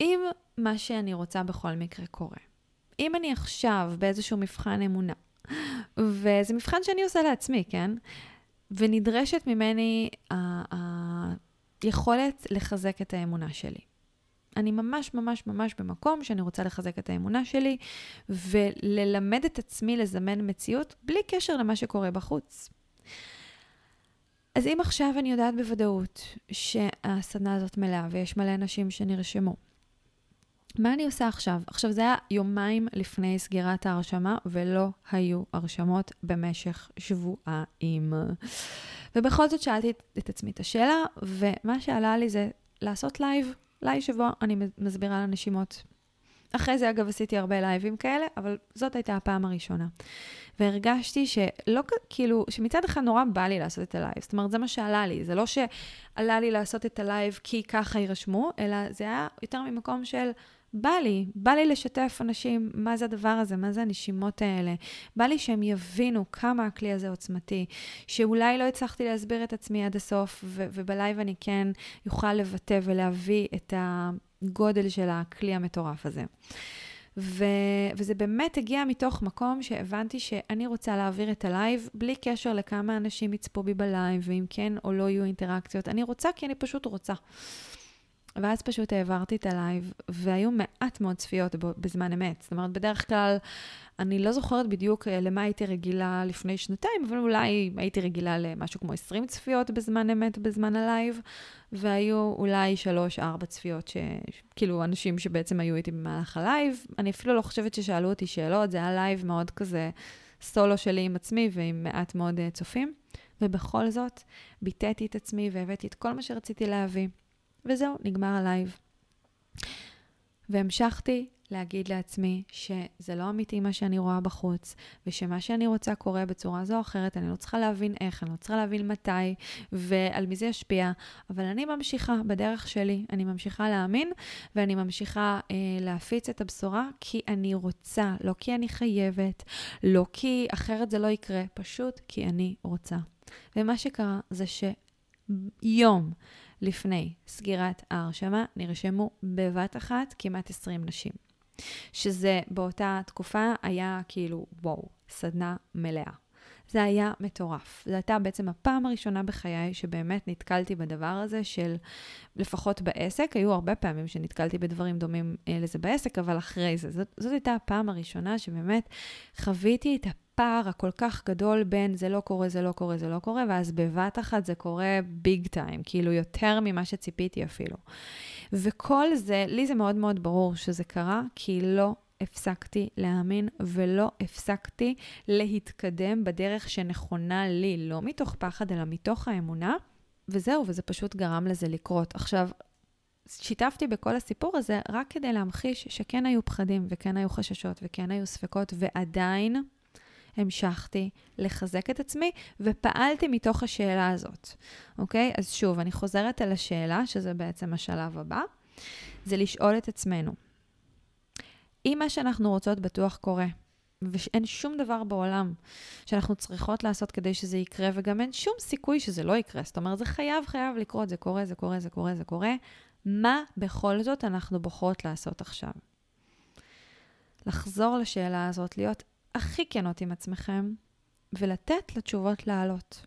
אם מה שאני רוצה בכל מקרה קורה, אם אני עכשיו באיזשהו מבחן אמונה, וזה מבחן שאני עושה לעצמי, כן? ונדרשת ממני היכולת לחזק את האמונה שלי. אני ממש ממש ממש במקום שאני רוצה לחזק את האמונה שלי וללמד את עצמי לזמן מציאות בלי קשר למה שקורה בחוץ. אז אם עכשיו אני יודעת בוודאות שהסדנה הזאת מלאה ויש מלא אנשים שנרשמו, מה אני עושה עכשיו? עכשיו, זה היה יומיים לפני סגירת ההרשמה, ולא היו הרשמות במשך שבועיים. ובכל זאת שאלתי את, את עצמי את השאלה, ומה שעלה לי זה לעשות לייב, לייב שבו אני מסבירה לנשימות אחרי זה, אגב, עשיתי הרבה לייבים כאלה, אבל זאת הייתה הפעם הראשונה. והרגשתי שלא, כאילו, שמצד אחד נורא בא לי לעשות את הלייב. זאת אומרת, זה מה שעלה לי. זה לא שעלה לי לעשות את הלייב כי ככה יירשמו, אלא זה היה יותר ממקום של... בא לי, בא לי לשתף אנשים מה זה הדבר הזה, מה זה הנשימות האלה. בא לי שהם יבינו כמה הכלי הזה עוצמתי, שאולי לא הצלחתי להסביר את עצמי עד הסוף, ובלייב אני כן אוכל לבטא ולהביא את הגודל של הכלי המטורף הזה. ו- וזה באמת הגיע מתוך מקום שהבנתי שאני רוצה להעביר את הלייב בלי קשר לכמה אנשים יצפו בי בלייב, ואם כן או לא יהיו אינטראקציות. אני רוצה כי אני פשוט רוצה. ואז פשוט העברתי את הלייב, והיו מעט מאוד צפיות בזמן אמת. זאת אומרת, בדרך כלל, אני לא זוכרת בדיוק אה, למה הייתי רגילה לפני שנתיים, אבל אולי הייתי רגילה למשהו כמו 20 צפיות בזמן אמת, בזמן הלייב, והיו אולי 3-4 צפיות, ש... כאילו, אנשים שבעצם היו איתי במהלך הלייב. אני אפילו לא חושבת ששאלו אותי שאלות, זה היה לייב מאוד כזה סולו שלי עם עצמי ועם מעט מאוד uh, צופים. ובכל זאת, ביטאתי את עצמי והבאתי את כל מה שרציתי להביא. וזהו, נגמר הלייב. והמשכתי להגיד לעצמי שזה לא אמיתי מה שאני רואה בחוץ, ושמה שאני רוצה קורה בצורה זו או אחרת, אני לא צריכה להבין איך, אני לא צריכה להבין מתי ועל מי זה ישפיע, אבל אני ממשיכה בדרך שלי, אני ממשיכה להאמין, ואני ממשיכה אה, להפיץ את הבשורה כי אני רוצה, לא כי אני חייבת, לא כי אחרת זה לא יקרה, פשוט כי אני רוצה. ומה שקרה זה שיום לפני סגירת ההרשמה נרשמו בבת אחת כמעט 20 נשים. שזה באותה תקופה היה כאילו, וואו, סדנה מלאה. זה היה מטורף. זו הייתה בעצם הפעם הראשונה בחיי שבאמת נתקלתי בדבר הזה של, לפחות בעסק, היו הרבה פעמים שנתקלתי בדברים דומים אה, לזה בעסק, אבל אחרי זה. זאת, זאת הייתה הפעם הראשונה שבאמת חוויתי את הפער הכל כך גדול בין זה לא קורה, זה לא קורה, זה לא קורה, ואז בבת אחת זה קורה ביג טיים, כאילו יותר ממה שציפיתי אפילו. וכל זה, לי זה מאוד מאוד ברור שזה קרה, כי לא הפסקתי להאמין ולא הפסקתי להתקדם בדרך שנכונה לי, לא מתוך פחד, אלא מתוך האמונה. וזהו, וזה פשוט גרם לזה לקרות. עכשיו, שיתפתי בכל הסיפור הזה רק כדי להמחיש שכן היו פחדים וכן היו חששות וכן היו ספקות, ועדיין המשכתי לחזק את עצמי ופעלתי מתוך השאלה הזאת, אוקיי? אז שוב, אני חוזרת על השאלה, שזה בעצם השלב הבא, זה לשאול את עצמנו, אם מה שאנחנו רוצות בטוח קורה, ואין שום דבר בעולם שאנחנו צריכות לעשות כדי שזה יקרה, וגם אין שום סיכוי שזה לא יקרה. זאת אומרת, זה חייב, חייב לקרות, זה קורה, זה קורה, זה קורה, זה קורה. מה בכל זאת אנחנו בוחרות לעשות עכשיו? לחזור לשאלה הזאת, להיות הכי כנות עם עצמכם, ולתת לתשובות לעלות.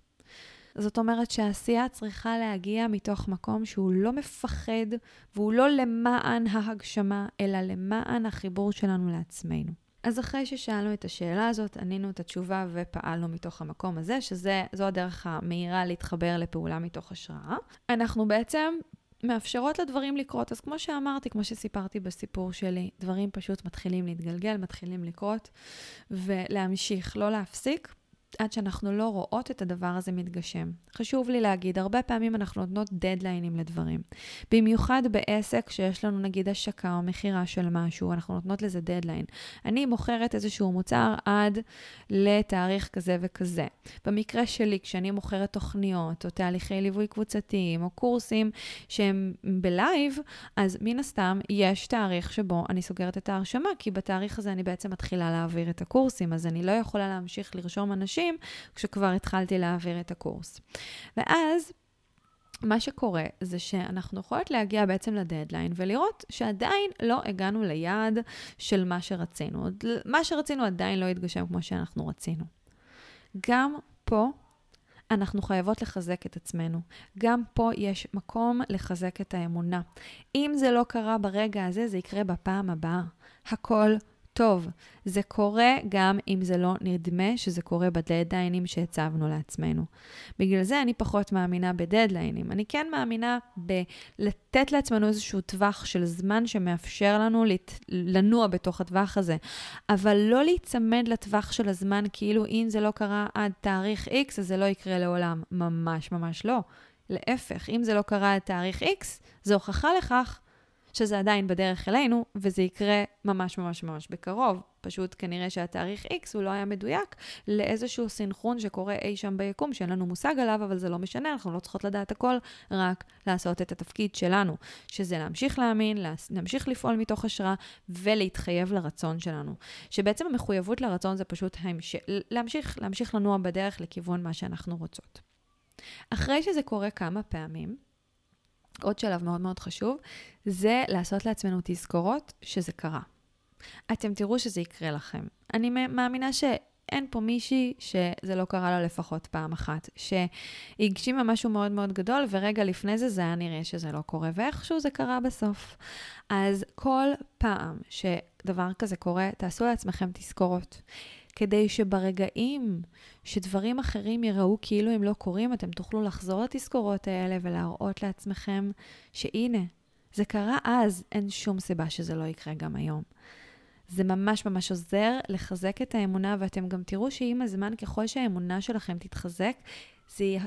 זאת אומרת שהעשייה צריכה להגיע מתוך מקום שהוא לא מפחד והוא לא למען ההגשמה, אלא למען החיבור שלנו לעצמנו. אז אחרי ששאלנו את השאלה הזאת, ענינו את התשובה ופעלנו מתוך המקום הזה, שזו הדרך המהירה להתחבר לפעולה מתוך השראה. אנחנו בעצם מאפשרות לדברים לקרות. אז כמו שאמרתי, כמו שסיפרתי בסיפור שלי, דברים פשוט מתחילים להתגלגל, מתחילים לקרות, ולהמשיך, לא להפסיק. עד שאנחנו לא רואות את הדבר הזה מתגשם. חשוב לי להגיד, הרבה פעמים אנחנו נותנות דדליינים לדברים. במיוחד בעסק שיש לנו נגיד השקה או מכירה של משהו, אנחנו נותנות לזה דדליין. אני מוכרת איזשהו מוצר עד לתאריך כזה וכזה. במקרה שלי, כשאני מוכרת תוכניות או תהליכי ליווי קבוצתיים או קורסים שהם בלייב, אז מן הסתם יש תאריך שבו אני סוגרת את ההרשמה, כי בתאריך הזה אני בעצם מתחילה להעביר את הקורסים, אז אני לא יכולה להמשיך לרשום אנשים. אנשים כשכבר התחלתי להעביר את הקורס. ואז מה שקורה זה שאנחנו יכולות להגיע בעצם לדדליין ולראות שעדיין לא הגענו ליעד של מה שרצינו. מה שרצינו עדיין לא התגשם כמו שאנחנו רצינו. גם פה אנחנו חייבות לחזק את עצמנו. גם פה יש מקום לחזק את האמונה. אם זה לא קרה ברגע הזה, זה יקרה בפעם הבאה. הכל טוב. זה קורה גם אם זה לא נדמה שזה קורה בדדליינים שהצבנו לעצמנו. בגלל זה אני פחות מאמינה בדדליינים. אני כן מאמינה בלתת לעצמנו איזשהו טווח של זמן שמאפשר לנו לת... לנוע בתוך הטווח הזה, אבל לא להיצמד לטווח של הזמן כאילו אם זה לא קרה עד תאריך X, אז זה לא יקרה לעולם. ממש ממש לא. להפך, אם זה לא קרה עד תאריך X, זו הוכחה לכך שזה עדיין בדרך אלינו, וזה יקרה ממש ממש ממש בקרוב. פשוט כנראה שהתאריך X הוא לא היה מדויק לאיזשהו סינכרון שקורה אי שם ביקום, שאין לנו מושג עליו, אבל זה לא משנה, אנחנו לא צריכות לדעת הכל, רק לעשות את התפקיד שלנו, שזה להמשיך להאמין, להמשיך לפעול מתוך השראה ולהתחייב לרצון שלנו. שבעצם המחויבות לרצון זה פשוט המש... להמשיך, להמשיך לנוע בדרך לכיוון מה שאנחנו רוצות. אחרי שזה קורה כמה פעמים, עוד שלב מאוד מאוד חשוב, זה לעשות לעצמנו תזכורות שזה קרה. אתם תראו שזה יקרה לכם. אני מאמינה שאין פה מישהי שזה לא קרה לה לפחות פעם אחת, שהגשימה משהו מאוד מאוד גדול, ורגע לפני זה זה היה נראה שזה לא קורה, ואיכשהו זה קרה בסוף. אז כל פעם שדבר כזה קורה, תעשו לעצמכם תזכורות. כדי שברגעים שדברים אחרים יראו כאילו הם לא קורים, אתם תוכלו לחזור לתזכורות האלה ולהראות לעצמכם שהנה, זה קרה אז, אין שום סיבה שזה לא יקרה גם היום. זה ממש ממש עוזר לחזק את האמונה, ואתם גם תראו שעם הזמן, ככל שהאמונה שלכם תתחזק, זה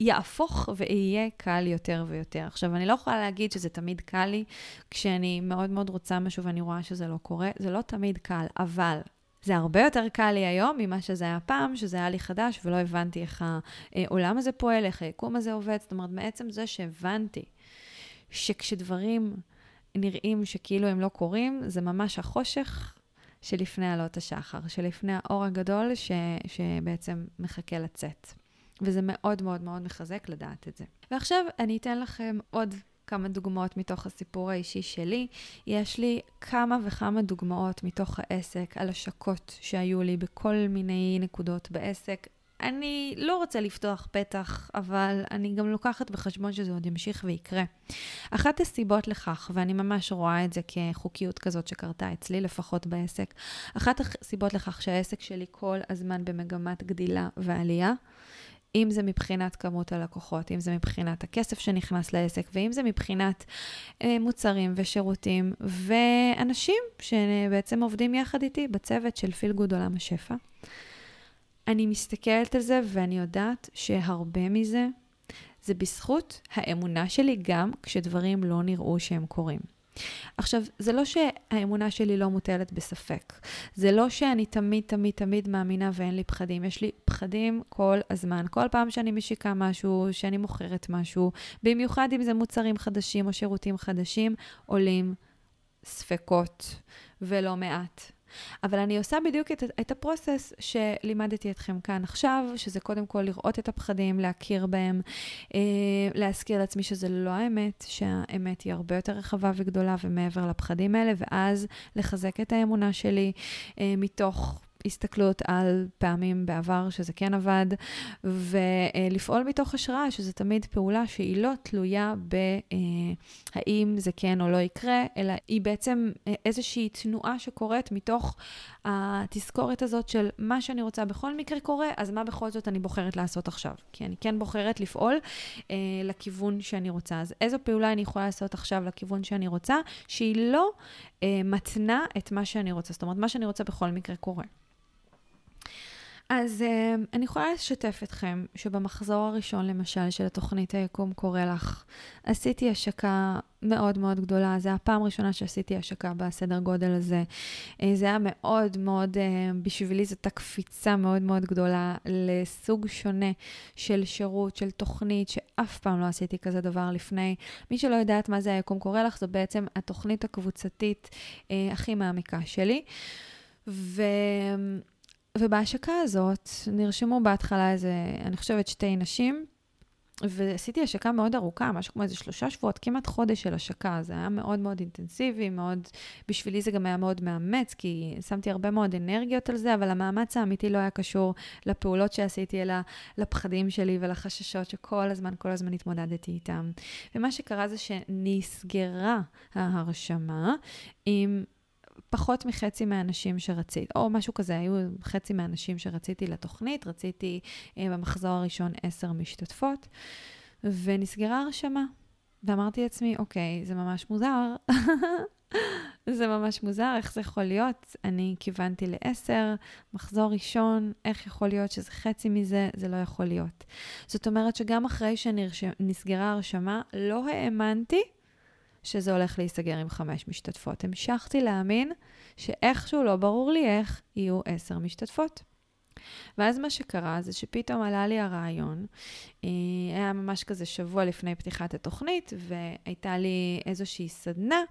יהפוך ויהיה קל יותר ויותר. עכשיו, אני לא יכולה להגיד שזה תמיד קל לי, כשאני מאוד מאוד רוצה משהו ואני רואה שזה לא קורה, זה לא תמיד קל, אבל זה הרבה יותר קל לי היום ממה שזה היה פעם, שזה היה לי חדש ולא הבנתי איך העולם הזה פועל, איך היקום הזה עובד. זאת אומרת, מעצם זה שהבנתי שכשדברים נראים שכאילו הם לא קורים, זה ממש החושך שלפני עלות השחר, שלפני האור הגדול ש, שבעצם מחכה לצאת. וזה מאוד מאוד מאוד מחזק לדעת את זה. ועכשיו אני אתן לכם עוד כמה דוגמאות מתוך הסיפור האישי שלי. יש לי כמה וכמה דוגמאות מתוך העסק על השקות שהיו לי בכל מיני נקודות בעסק. אני לא רוצה לפתוח פתח, אבל אני גם לוקחת בחשבון שזה עוד ימשיך ויקרה. אחת הסיבות לכך, ואני ממש רואה את זה כחוקיות כזאת שקרתה אצלי, לפחות בעסק, אחת הסיבות לכך שהעסק שלי כל הזמן במגמת גדילה ועלייה, אם זה מבחינת כמות הלקוחות, אם זה מבחינת הכסף שנכנס לעסק, ואם זה מבחינת אה, מוצרים ושירותים, ואנשים שבעצם עובדים יחד איתי בצוות של פיל גוד עולם השפע. אני מסתכלת על זה ואני יודעת שהרבה מזה זה בזכות האמונה שלי גם כשדברים לא נראו שהם קורים. עכשיו, זה לא שהאמונה שלי לא מוטלת בספק. זה לא שאני תמיד, תמיד, תמיד מאמינה ואין לי פחדים. יש לי פחדים כל הזמן. כל פעם שאני משיקה משהו, שאני מוכרת משהו, במיוחד אם זה מוצרים חדשים או שירותים חדשים, עולים ספקות, ולא מעט. אבל אני עושה בדיוק את, את הפרוסס שלימדתי אתכם כאן עכשיו, שזה קודם כל לראות את הפחדים, להכיר בהם, אה, להזכיר לעצמי שזה לא האמת, שהאמת היא הרבה יותר רחבה וגדולה ומעבר לפחדים האלה, ואז לחזק את האמונה שלי אה, מתוך הסתכלות על פעמים בעבר שזה כן עבד, ולפעול מתוך השראה, שזה תמיד פעולה שהיא לא תלויה בהאם זה כן או לא יקרה, אלא היא בעצם איזושהי תנועה שקורית מתוך התזכורת הזאת של מה שאני רוצה בכל מקרה קורה, אז מה בכל זאת אני בוחרת לעשות עכשיו? כי אני כן בוחרת לפעול אה, לכיוון שאני רוצה. אז איזו פעולה אני יכולה לעשות עכשיו לכיוון שאני רוצה, שהיא לא אה, מתנה את מה שאני רוצה. זאת אומרת, מה שאני רוצה בכל מקרה קורה. אז uh, אני יכולה לשתף אתכם שבמחזור הראשון, למשל, של התוכנית היקום קורא לך, עשיתי השקה מאוד מאוד גדולה. זו הפעם הראשונה שעשיתי השקה בסדר גודל הזה. Uh, זה היה מאוד מאוד, uh, בשבילי זו הייתה קפיצה מאוד מאוד גדולה לסוג שונה של שירות, של תוכנית, שאף פעם לא עשיתי כזה דבר לפני. מי שלא יודעת מה זה היקום קורא לך, זו בעצם התוכנית הקבוצתית uh, הכי מעמיקה שלי. ו... ובהשקה הזאת נרשמו בהתחלה איזה, אני חושבת, שתי נשים, ועשיתי השקה מאוד ארוכה, משהו כמו איזה שלושה שבועות, כמעט חודש של השקה. זה היה מאוד מאוד אינטנסיבי, מאוד, בשבילי זה גם היה מאוד מאמץ, כי שמתי הרבה מאוד אנרגיות על זה, אבל המאמץ האמיתי לא היה קשור לפעולות שעשיתי, אלא לפחדים שלי ולחששות שכל הזמן, כל הזמן התמודדתי איתם. ומה שקרה זה שנסגרה ההרשמה עם פחות מחצי מהאנשים שרציתי, או משהו כזה, היו חצי מהאנשים שרציתי לתוכנית, רציתי אה, במחזור הראשון עשר משתתפות, ונסגרה הרשמה. ואמרתי לעצמי, אוקיי, זה ממש מוזר. <laughs> זה ממש מוזר, איך זה יכול להיות? אני כיוונתי לעשר, מחזור ראשון, איך יכול להיות שזה חצי מזה? זה לא יכול להיות. זאת אומרת שגם אחרי שנסגרה הרשמה, לא האמנתי שזה הולך להיסגר עם חמש משתתפות. המשכתי להאמין שאיכשהו, לא ברור לי איך, יהיו עשר משתתפות. ואז מה שקרה זה שפתאום עלה לי הרעיון, אה, היה ממש כזה שבוע לפני פתיחת התוכנית, והייתה לי איזושהי סדנה,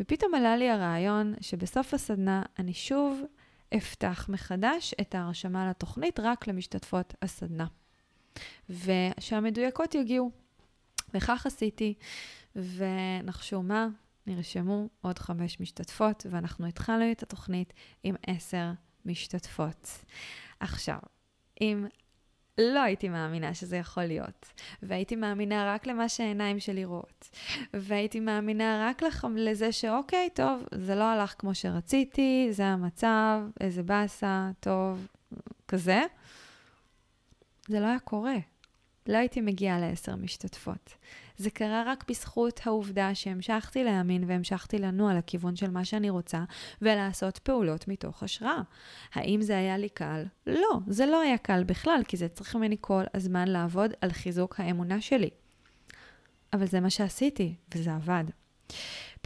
ופתאום עלה לי הרעיון שבסוף הסדנה אני שוב אפתח מחדש את ההרשמה לתוכנית רק למשתתפות הסדנה. ושהמדויקות יגיעו. וכך עשיתי, ונחשו מה? נרשמו עוד חמש משתתפות, ואנחנו התחלנו את התוכנית עם עשר משתתפות. עכשיו, אם לא הייתי מאמינה שזה יכול להיות, והייתי מאמינה רק למה שהעיניים שלי רואות, והייתי מאמינה רק לח... לזה שאוקיי, טוב, זה לא הלך כמו שרציתי, זה המצב, איזה באסה, טוב, כזה, זה לא היה קורה. לא הייתי מגיעה לעשר משתתפות. זה קרה רק בזכות העובדה שהמשכתי להאמין והמשכתי לנוע לכיוון של מה שאני רוצה, ולעשות פעולות מתוך השראה. האם זה היה לי קל? לא, זה לא היה קל בכלל, כי זה צריך ממני כל הזמן לעבוד על חיזוק האמונה שלי. אבל זה מה שעשיתי, וזה עבד.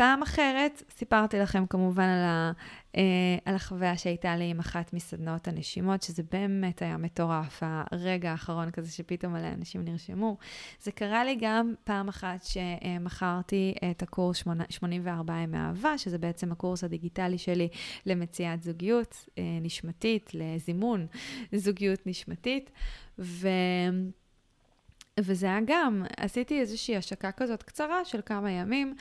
פעם אחרת, סיפרתי לכם כמובן על, ה, אה, על החוויה שהייתה לי עם אחת מסדנאות הנשימות, שזה באמת היה מטורף, הרגע האחרון כזה שפתאום מלא אנשים נרשמו. זה קרה לי גם פעם אחת שמכרתי את הקורס 84 ימי אהבה, שזה בעצם הקורס הדיגיטלי שלי למציאת זוגיות אה, נשמתית, לזימון זוגיות נשמתית. ו... וזה היה גם, עשיתי איזושהי השקה כזאת קצרה של כמה ימים.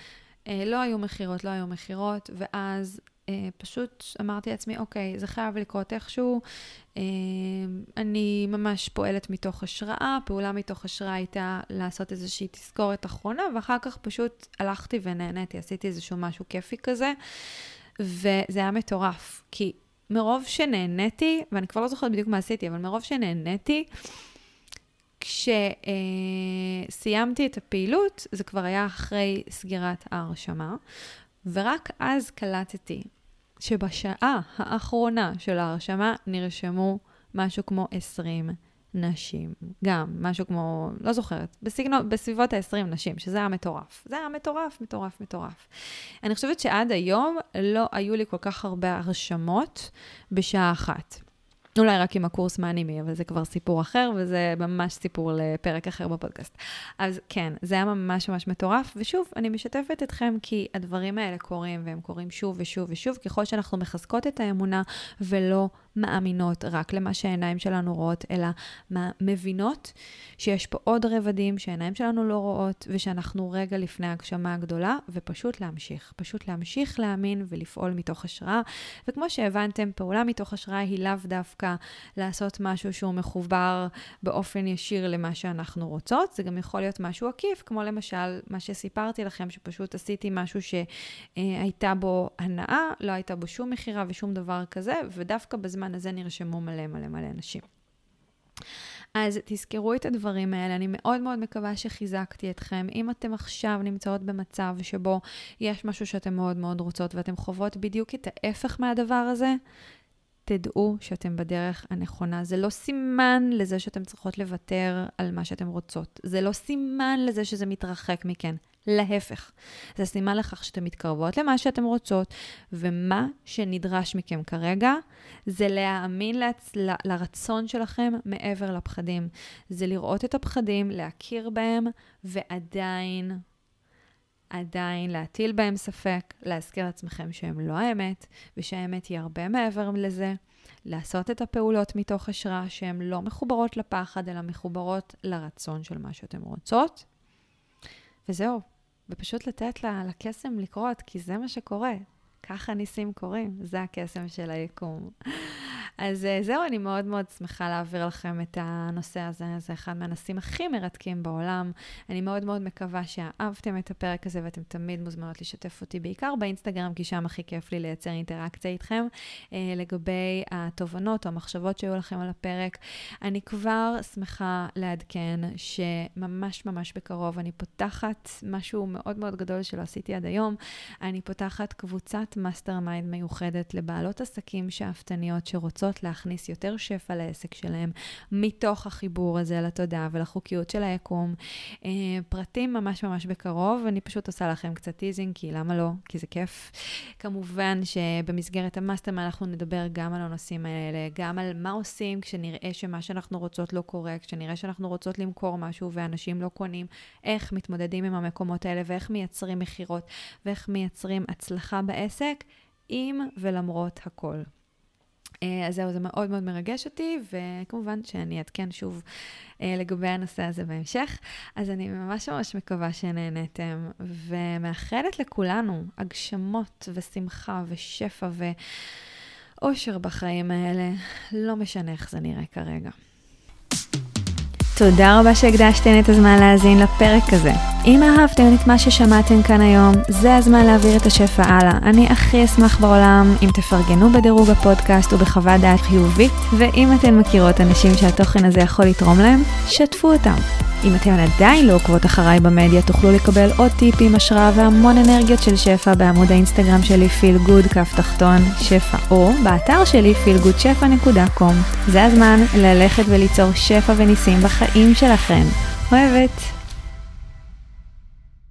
אה, לא היו מכירות, לא היו מכירות, ואז אה, פשוט אמרתי לעצמי, אוקיי, זה חייב לקרות איכשהו. אה, אני ממש פועלת מתוך השראה, פעולה מתוך השראה הייתה לעשות איזושהי תזכורת אחרונה, ואחר כך פשוט הלכתי ונהניתי, עשיתי איזשהו משהו כיפי כזה, וזה היה מטורף, כי מרוב שנהניתי, ואני כבר לא זוכרת בדיוק מה עשיתי, אבל מרוב שנהניתי, כשסיימתי את הפעילות, זה כבר היה אחרי סגירת ההרשמה, ורק אז קלטתי שבשעה האחרונה של ההרשמה נרשמו משהו כמו 20 נשים. גם, משהו כמו, לא זוכרת, בסגנון, בסביבות ה-20 נשים, שזה היה מטורף. זה היה מטורף, מטורף, מטורף. אני חושבת שעד היום לא היו לי כל כך הרבה הרשמות בשעה אחת. אולי רק עם הקורס מאנימי, אבל זה כבר סיפור אחר, וזה ממש סיפור לפרק אחר בפודקאסט. אז כן, זה היה ממש ממש מטורף, ושוב, אני משתפת אתכם כי הדברים האלה קורים, והם קורים שוב ושוב ושוב, ככל שאנחנו מחזקות את האמונה ולא מאמינות רק למה שהעיניים שלנו רואות, אלא מבינות שיש פה עוד רבדים שהעיניים שלנו לא רואות, ושאנחנו רגע לפני ההגשמה הגדולה, ופשוט להמשיך. פשוט להמשיך להאמין ולפעול מתוך השראה. וכמו שהבנתם, פעולה מתוך השראה היא לאו דווקא לעשות משהו שהוא מחובר באופן ישיר למה שאנחנו רוצות, זה גם יכול להיות משהו עקיף, כמו למשל מה שסיפרתי לכם, שפשוט עשיתי משהו שהייתה בו הנאה, לא הייתה בו שום מכירה ושום דבר כזה, ודווקא בזמן בזמן הזה נרשמו מלא מלא מלא אנשים. אז תזכרו את הדברים האלה, אני מאוד מאוד מקווה שחיזקתי אתכם. אם אתם עכשיו נמצאות במצב שבו יש משהו שאתם מאוד מאוד רוצות ואתם חוות בדיוק את ההפך מהדבר הזה, תדעו שאתם בדרך הנכונה. זה לא סימן לזה שאתם צריכות לוותר על מה שאתם רוצות. זה לא סימן לזה שזה מתרחק מכן. להפך. זה סימן לכך שאתן מתקרבות למה שאתן רוצות, ומה שנדרש מכם כרגע זה להאמין לצ... ל... לרצון שלכם מעבר לפחדים. זה לראות את הפחדים, להכיר בהם, ועדיין, עדיין להטיל בהם ספק, להזכיר לעצמכם שהם לא האמת, ושהאמת היא הרבה מעבר לזה. לעשות את הפעולות מתוך השראה שהן לא מחוברות לפחד, אלא מחוברות לרצון של מה שאתן רוצות. וזהו, ופשוט לתת לקסם לקרות, כי זה מה שקורה. ככה ניסים קורים, זה הקסם של היקום. אז אה, זהו, אני מאוד מאוד שמחה להעביר לכם את הנושא הזה. זה אחד מהנושאים הכי מרתקים בעולם. אני מאוד מאוד מקווה שאהבתם את הפרק הזה ואתם תמיד מוזמנות לשתף אותי, בעיקר באינסטגרם, כי שם הכי כיף לי לייצר אינטראקציה איתכם. אה, לגבי התובנות או המחשבות שהיו לכם על הפרק, אני כבר שמחה לעדכן שממש ממש בקרוב אני פותחת משהו מאוד מאוד גדול שלא עשיתי עד היום. אני פותחת קבוצת mastermind מיוחדת לבעלות עסקים שאפתניות שרוצות רוצות להכניס יותר שפע לעסק שלהם, מתוך החיבור הזה לתודעה ולחוקיות של היקום. אה, פרטים ממש ממש בקרוב, אני פשוט עושה לכם קצת teasing, כי למה לא? כי זה כיף. כמובן שבמסגרת המאסטר אנחנו נדבר גם על הנושאים האלה, גם על מה עושים כשנראה שמה שאנחנו רוצות לא קורה, כשנראה שאנחנו רוצות למכור משהו ואנשים לא קונים, איך מתמודדים עם המקומות האלה ואיך מייצרים מכירות ואיך מייצרים הצלחה בעסק. עם ולמרות הכל. אה, אז זהו, זה מאוד מאוד מרגש אותי, וכמובן שאני אעדכן שוב אה, לגבי הנושא הזה בהמשך. אז אני ממש ממש מקווה שנהניתם, ומאחלת לכולנו הגשמות ושמחה ושפע ואושר בחיים האלה, לא משנה איך זה נראה כרגע. תודה רבה שהקדשתן את הזמן להאזין לפרק הזה. אם אהבתם את מה ששמעתם כאן היום, זה הזמן להעביר את השפע הלאה. אני הכי אשמח בעולם אם תפרגנו בדירוג הפודקאסט ובחוות דעת חיובית, ואם אתן מכירות אנשים שהתוכן הזה יכול לתרום להם, שתפו אותם. אם אתן עדיין לא עוקבות אחריי במדיה, תוכלו לקבל עוד טיפים, השראה והמון אנרגיות של שפע בעמוד האינסטגרם שלי פיל גוד כף תחתון שפע, או באתר שלי feelgoodשפע.com. זה הזמן ללכת וליצור שפע וניסים בחיים שלכם. אוהבת.